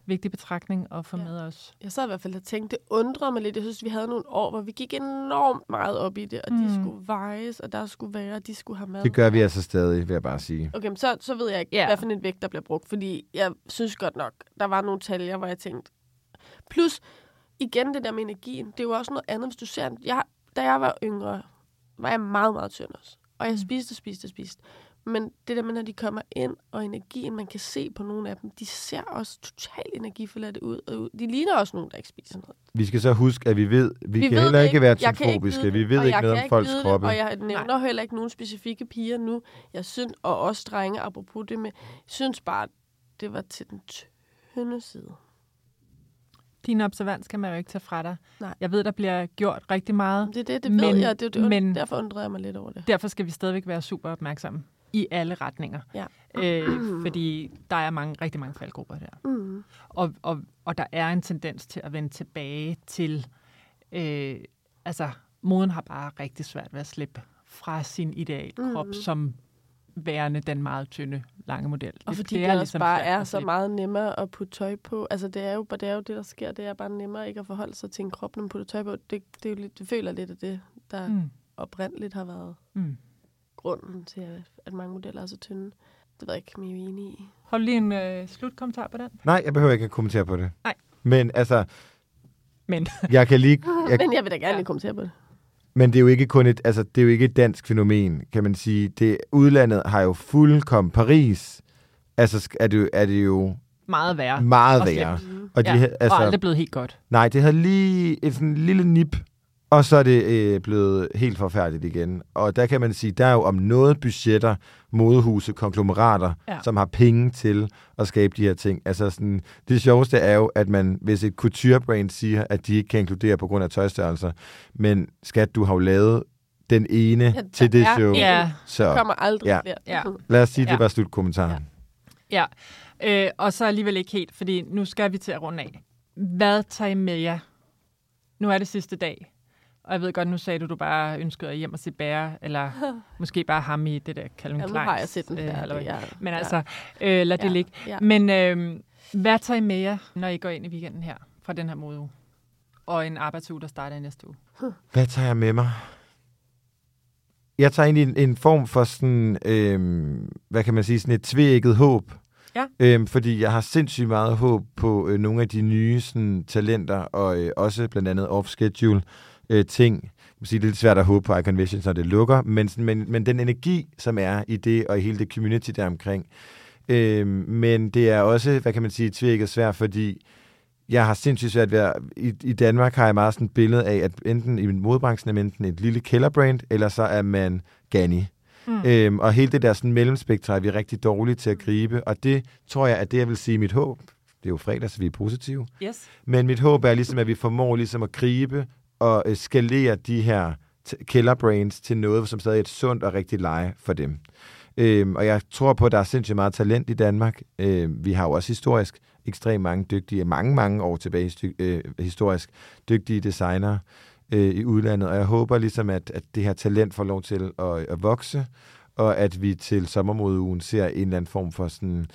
vigtig betragtning at få ja. med os. Jeg sad i hvert fald og tænkte, det undrede mig lidt. Jeg synes, vi havde nogle år, hvor vi gik enormt meget op i det, og mm. de skulle vejes, og der skulle være, og de skulle have mad. Det gør vi altså stadig, vil jeg bare sige. Okay, men så, så ved jeg ikke, yeah. hvad for en vægt, der bliver brugt, fordi jeg synes godt nok, der var nogle taljer, hvor jeg tænkte... Plus, igen det der med energien, det er jo også noget andet, hvis du ser... Jeg, da jeg var yngre, var jeg meget, meget tynd også. Og jeg mm. spiste, spiste, spiste. Men det der med, når de kommer ind, og energien, man kan se på nogle af dem, de ser også totalt energiforladte ud. De ligner også nogen, der ikke spiser noget. Vi skal så huske, at vi ved, vi, vi kan ved heller ikke være typobiske. Vi ved ikke noget om folks kroppe. Og jeg nævner Nej. heller ikke nogen specifikke piger nu. Jeg synes, og også drenge, apropos det med, jeg synes bare, det var til den tynde side. Din observans kan man jo ikke tage fra dig. Nej. Jeg ved, der bliver gjort rigtig meget. Det er det, det men, ved jeg. Det, det, men derfor undrer jeg mig lidt over det. Derfor skal vi stadigvæk være super opmærksomme i alle retninger. Ja. Øh, fordi der er mange, rigtig mange faldgrupper der. Mm. Og, og, og der er en tendens til at vende tilbage til... Øh, altså, moden har bare rigtig svært ved at slippe fra sin idealkrop mm. som værende den meget tynde, lange model. Og fordi det, det også ligesom bare er så meget nemmere at putte tøj på. Altså, det er, jo, det er jo det, der sker. Det er bare nemmere ikke at forholde sig til en krop, når man putter tøj på. Det, det, er jo lidt, det føler lidt af det, der mm. oprindeligt har været mm grunden til, at mange modeller er så tynde. Det ved jeg ikke, om I er enige i. Hold lige en øh, slutkommentar på den. Nej, jeg behøver ikke at kommentere på det. Nej. Men altså... Men. jeg kan lige... Jeg, Men jeg vil da gerne ja. kommentere på det. Men det er jo ikke kun et, altså, det er jo ikke et dansk fænomen, kan man sige. Det, udlandet har jo fuldkommen Paris. Altså er det, er det jo meget værre. Meget værre. Og, de, ja, altså, og aldrig blevet helt godt. Nej, det havde lige et sådan lille nip og så er det øh, blevet helt forfærdeligt igen. Og der kan man sige, der er jo om noget budgetter, modehuse, konglomerater, ja. som har penge til at skabe de her ting. Altså sådan, det sjoveste er jo, at man, hvis et couture-brand siger, at de ikke kan inkludere på grund af tøjstørrelser, men skat, du har jo lavet den ene ja, til det show. Ja, så kommer aldrig ja. flere. Ja. Lad os sige, ja. det var slutkommentaren. Ja, ja. Øh, og så alligevel ikke helt, fordi nu skal vi til at runde af. Hvad tager I med jer? Nu er det sidste dag og jeg ved godt, nu sagde du, du bare ønskede at hjem og se bære, eller måske bare ham i det der Calvin Klein. Ja, nu har jeg set den øh, eller, ja. Men altså, øh, lad ja. det ligge. Ja. Men øh, hvad tager I med jer, når I går ind i weekenden her, fra den her mode Og en arbejdsuge, der starter i næste uge? Hvad tager jeg med mig? Jeg tager ind i en, en form for sådan, øh, hvad kan man sige, sådan et tvækket håb. Ja. Øhm, fordi jeg har sindssygt meget håb på øh, nogle af de nye sådan, talenter, og øh, også blandt andet off-schedule øh, ting. Jeg sige, det er lidt svært at håbe på Icon Visions, når det lukker, men, men, men den energi, som er i det, og i hele det community der omkring. Øh, men det er også, hvad kan man sige, tvækket svært, fordi jeg har sindssygt svært ved at... I, I Danmark har jeg meget sådan et billede af, at enten i modebranchen er enten et lille kælderbrand, eller så er man Gani. Mm. Øhm, og hele det der sådan mellemspektrum er vi rigtig dårlige til at gribe, og det tror jeg, at det, jeg vil sige mit håb, det er jo fredag, så vi er positive, Yes. men mit håb er ligesom, at vi formår ligesom at gribe at øh, skalere de her t- kælderbrains til noget, som stadig er et sundt og rigtigt leje for dem. Øhm, og jeg tror på, at der er sindssygt meget talent i Danmark. Øhm, vi har jo også historisk ekstremt mange dygtige, mange, mange år tilbage styk, øh, historisk dygtige designere øh, i udlandet. Og jeg håber ligesom, at, at det her talent får lov til at, at vokse, og at vi til sommermodeugen ser en eller anden form for sådan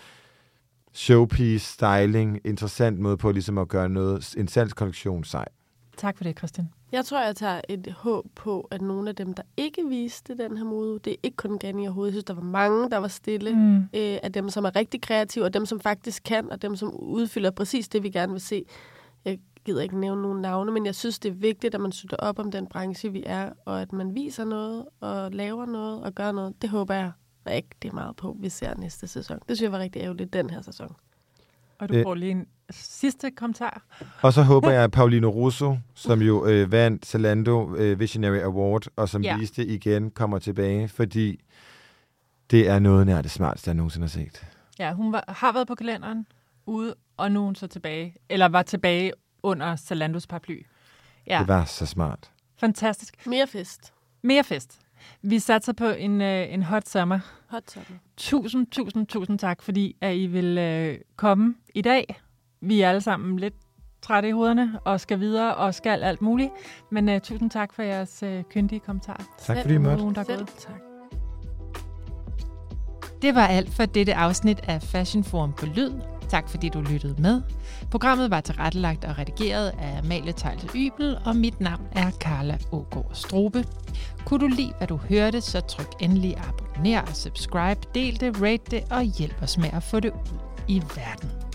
showpiece, styling, interessant måde på ligesom at gøre noget, en salgskollektion sej. Tak for det, Christian. Jeg tror, jeg tager et håb på, at nogle af dem, der ikke viste den her mode, det er ikke kun Gani overhovedet. Jeg synes, der var mange, der var stille. Mm. Øh, af dem, som er rigtig kreative, og dem, som faktisk kan, og dem, som udfylder præcis det, vi gerne vil se. Jeg gider ikke nævne nogen navne, men jeg synes, det er vigtigt, at man støtter op om den branche, vi er, og at man viser noget, og laver noget, og gør noget. Det håber jeg rigtig meget på, vi ser næste sæson. Det synes jeg var rigtig ærgerligt, den her sæson. Og du Øh. får lige en sidste kommentar. Og så håber jeg, at Paulino Russo, som jo øh, vandt Zalando øh, Visionary Award, og som ja. viste igen, kommer tilbage, fordi det er noget nær det smarteste, jeg nogensinde har set. Ja, hun var, har været på kalenderen ude, og nu er hun så tilbage. Eller var tilbage under Zalandos paraply. Ja, Det var så smart. fantastisk. Mere fest. Mere fest. Vi satser på en, øh, en hot sommer. Hot summer. Tusind, tusind, tusind tak, fordi at I vil øh, komme i dag. Vi er alle sammen lidt trætte i hovederne og skal videre og skal alt muligt. Men øh, tusind tak for jeres øh, kyndige kommentarer. Tak fordi I måtte. Er Selv tak. Det var alt for dette afsnit af Fashion Forum på Lyd. Tak fordi du lyttede med. Programmet var tilrettelagt og redigeret af Amalie Tejlte Ybel, og mit navn er Carla Ågaard Strobe. Kunne du lide, hvad du hørte, så tryk endelig abonner og subscribe, del det, rate det og hjælp os med at få det ud i verden.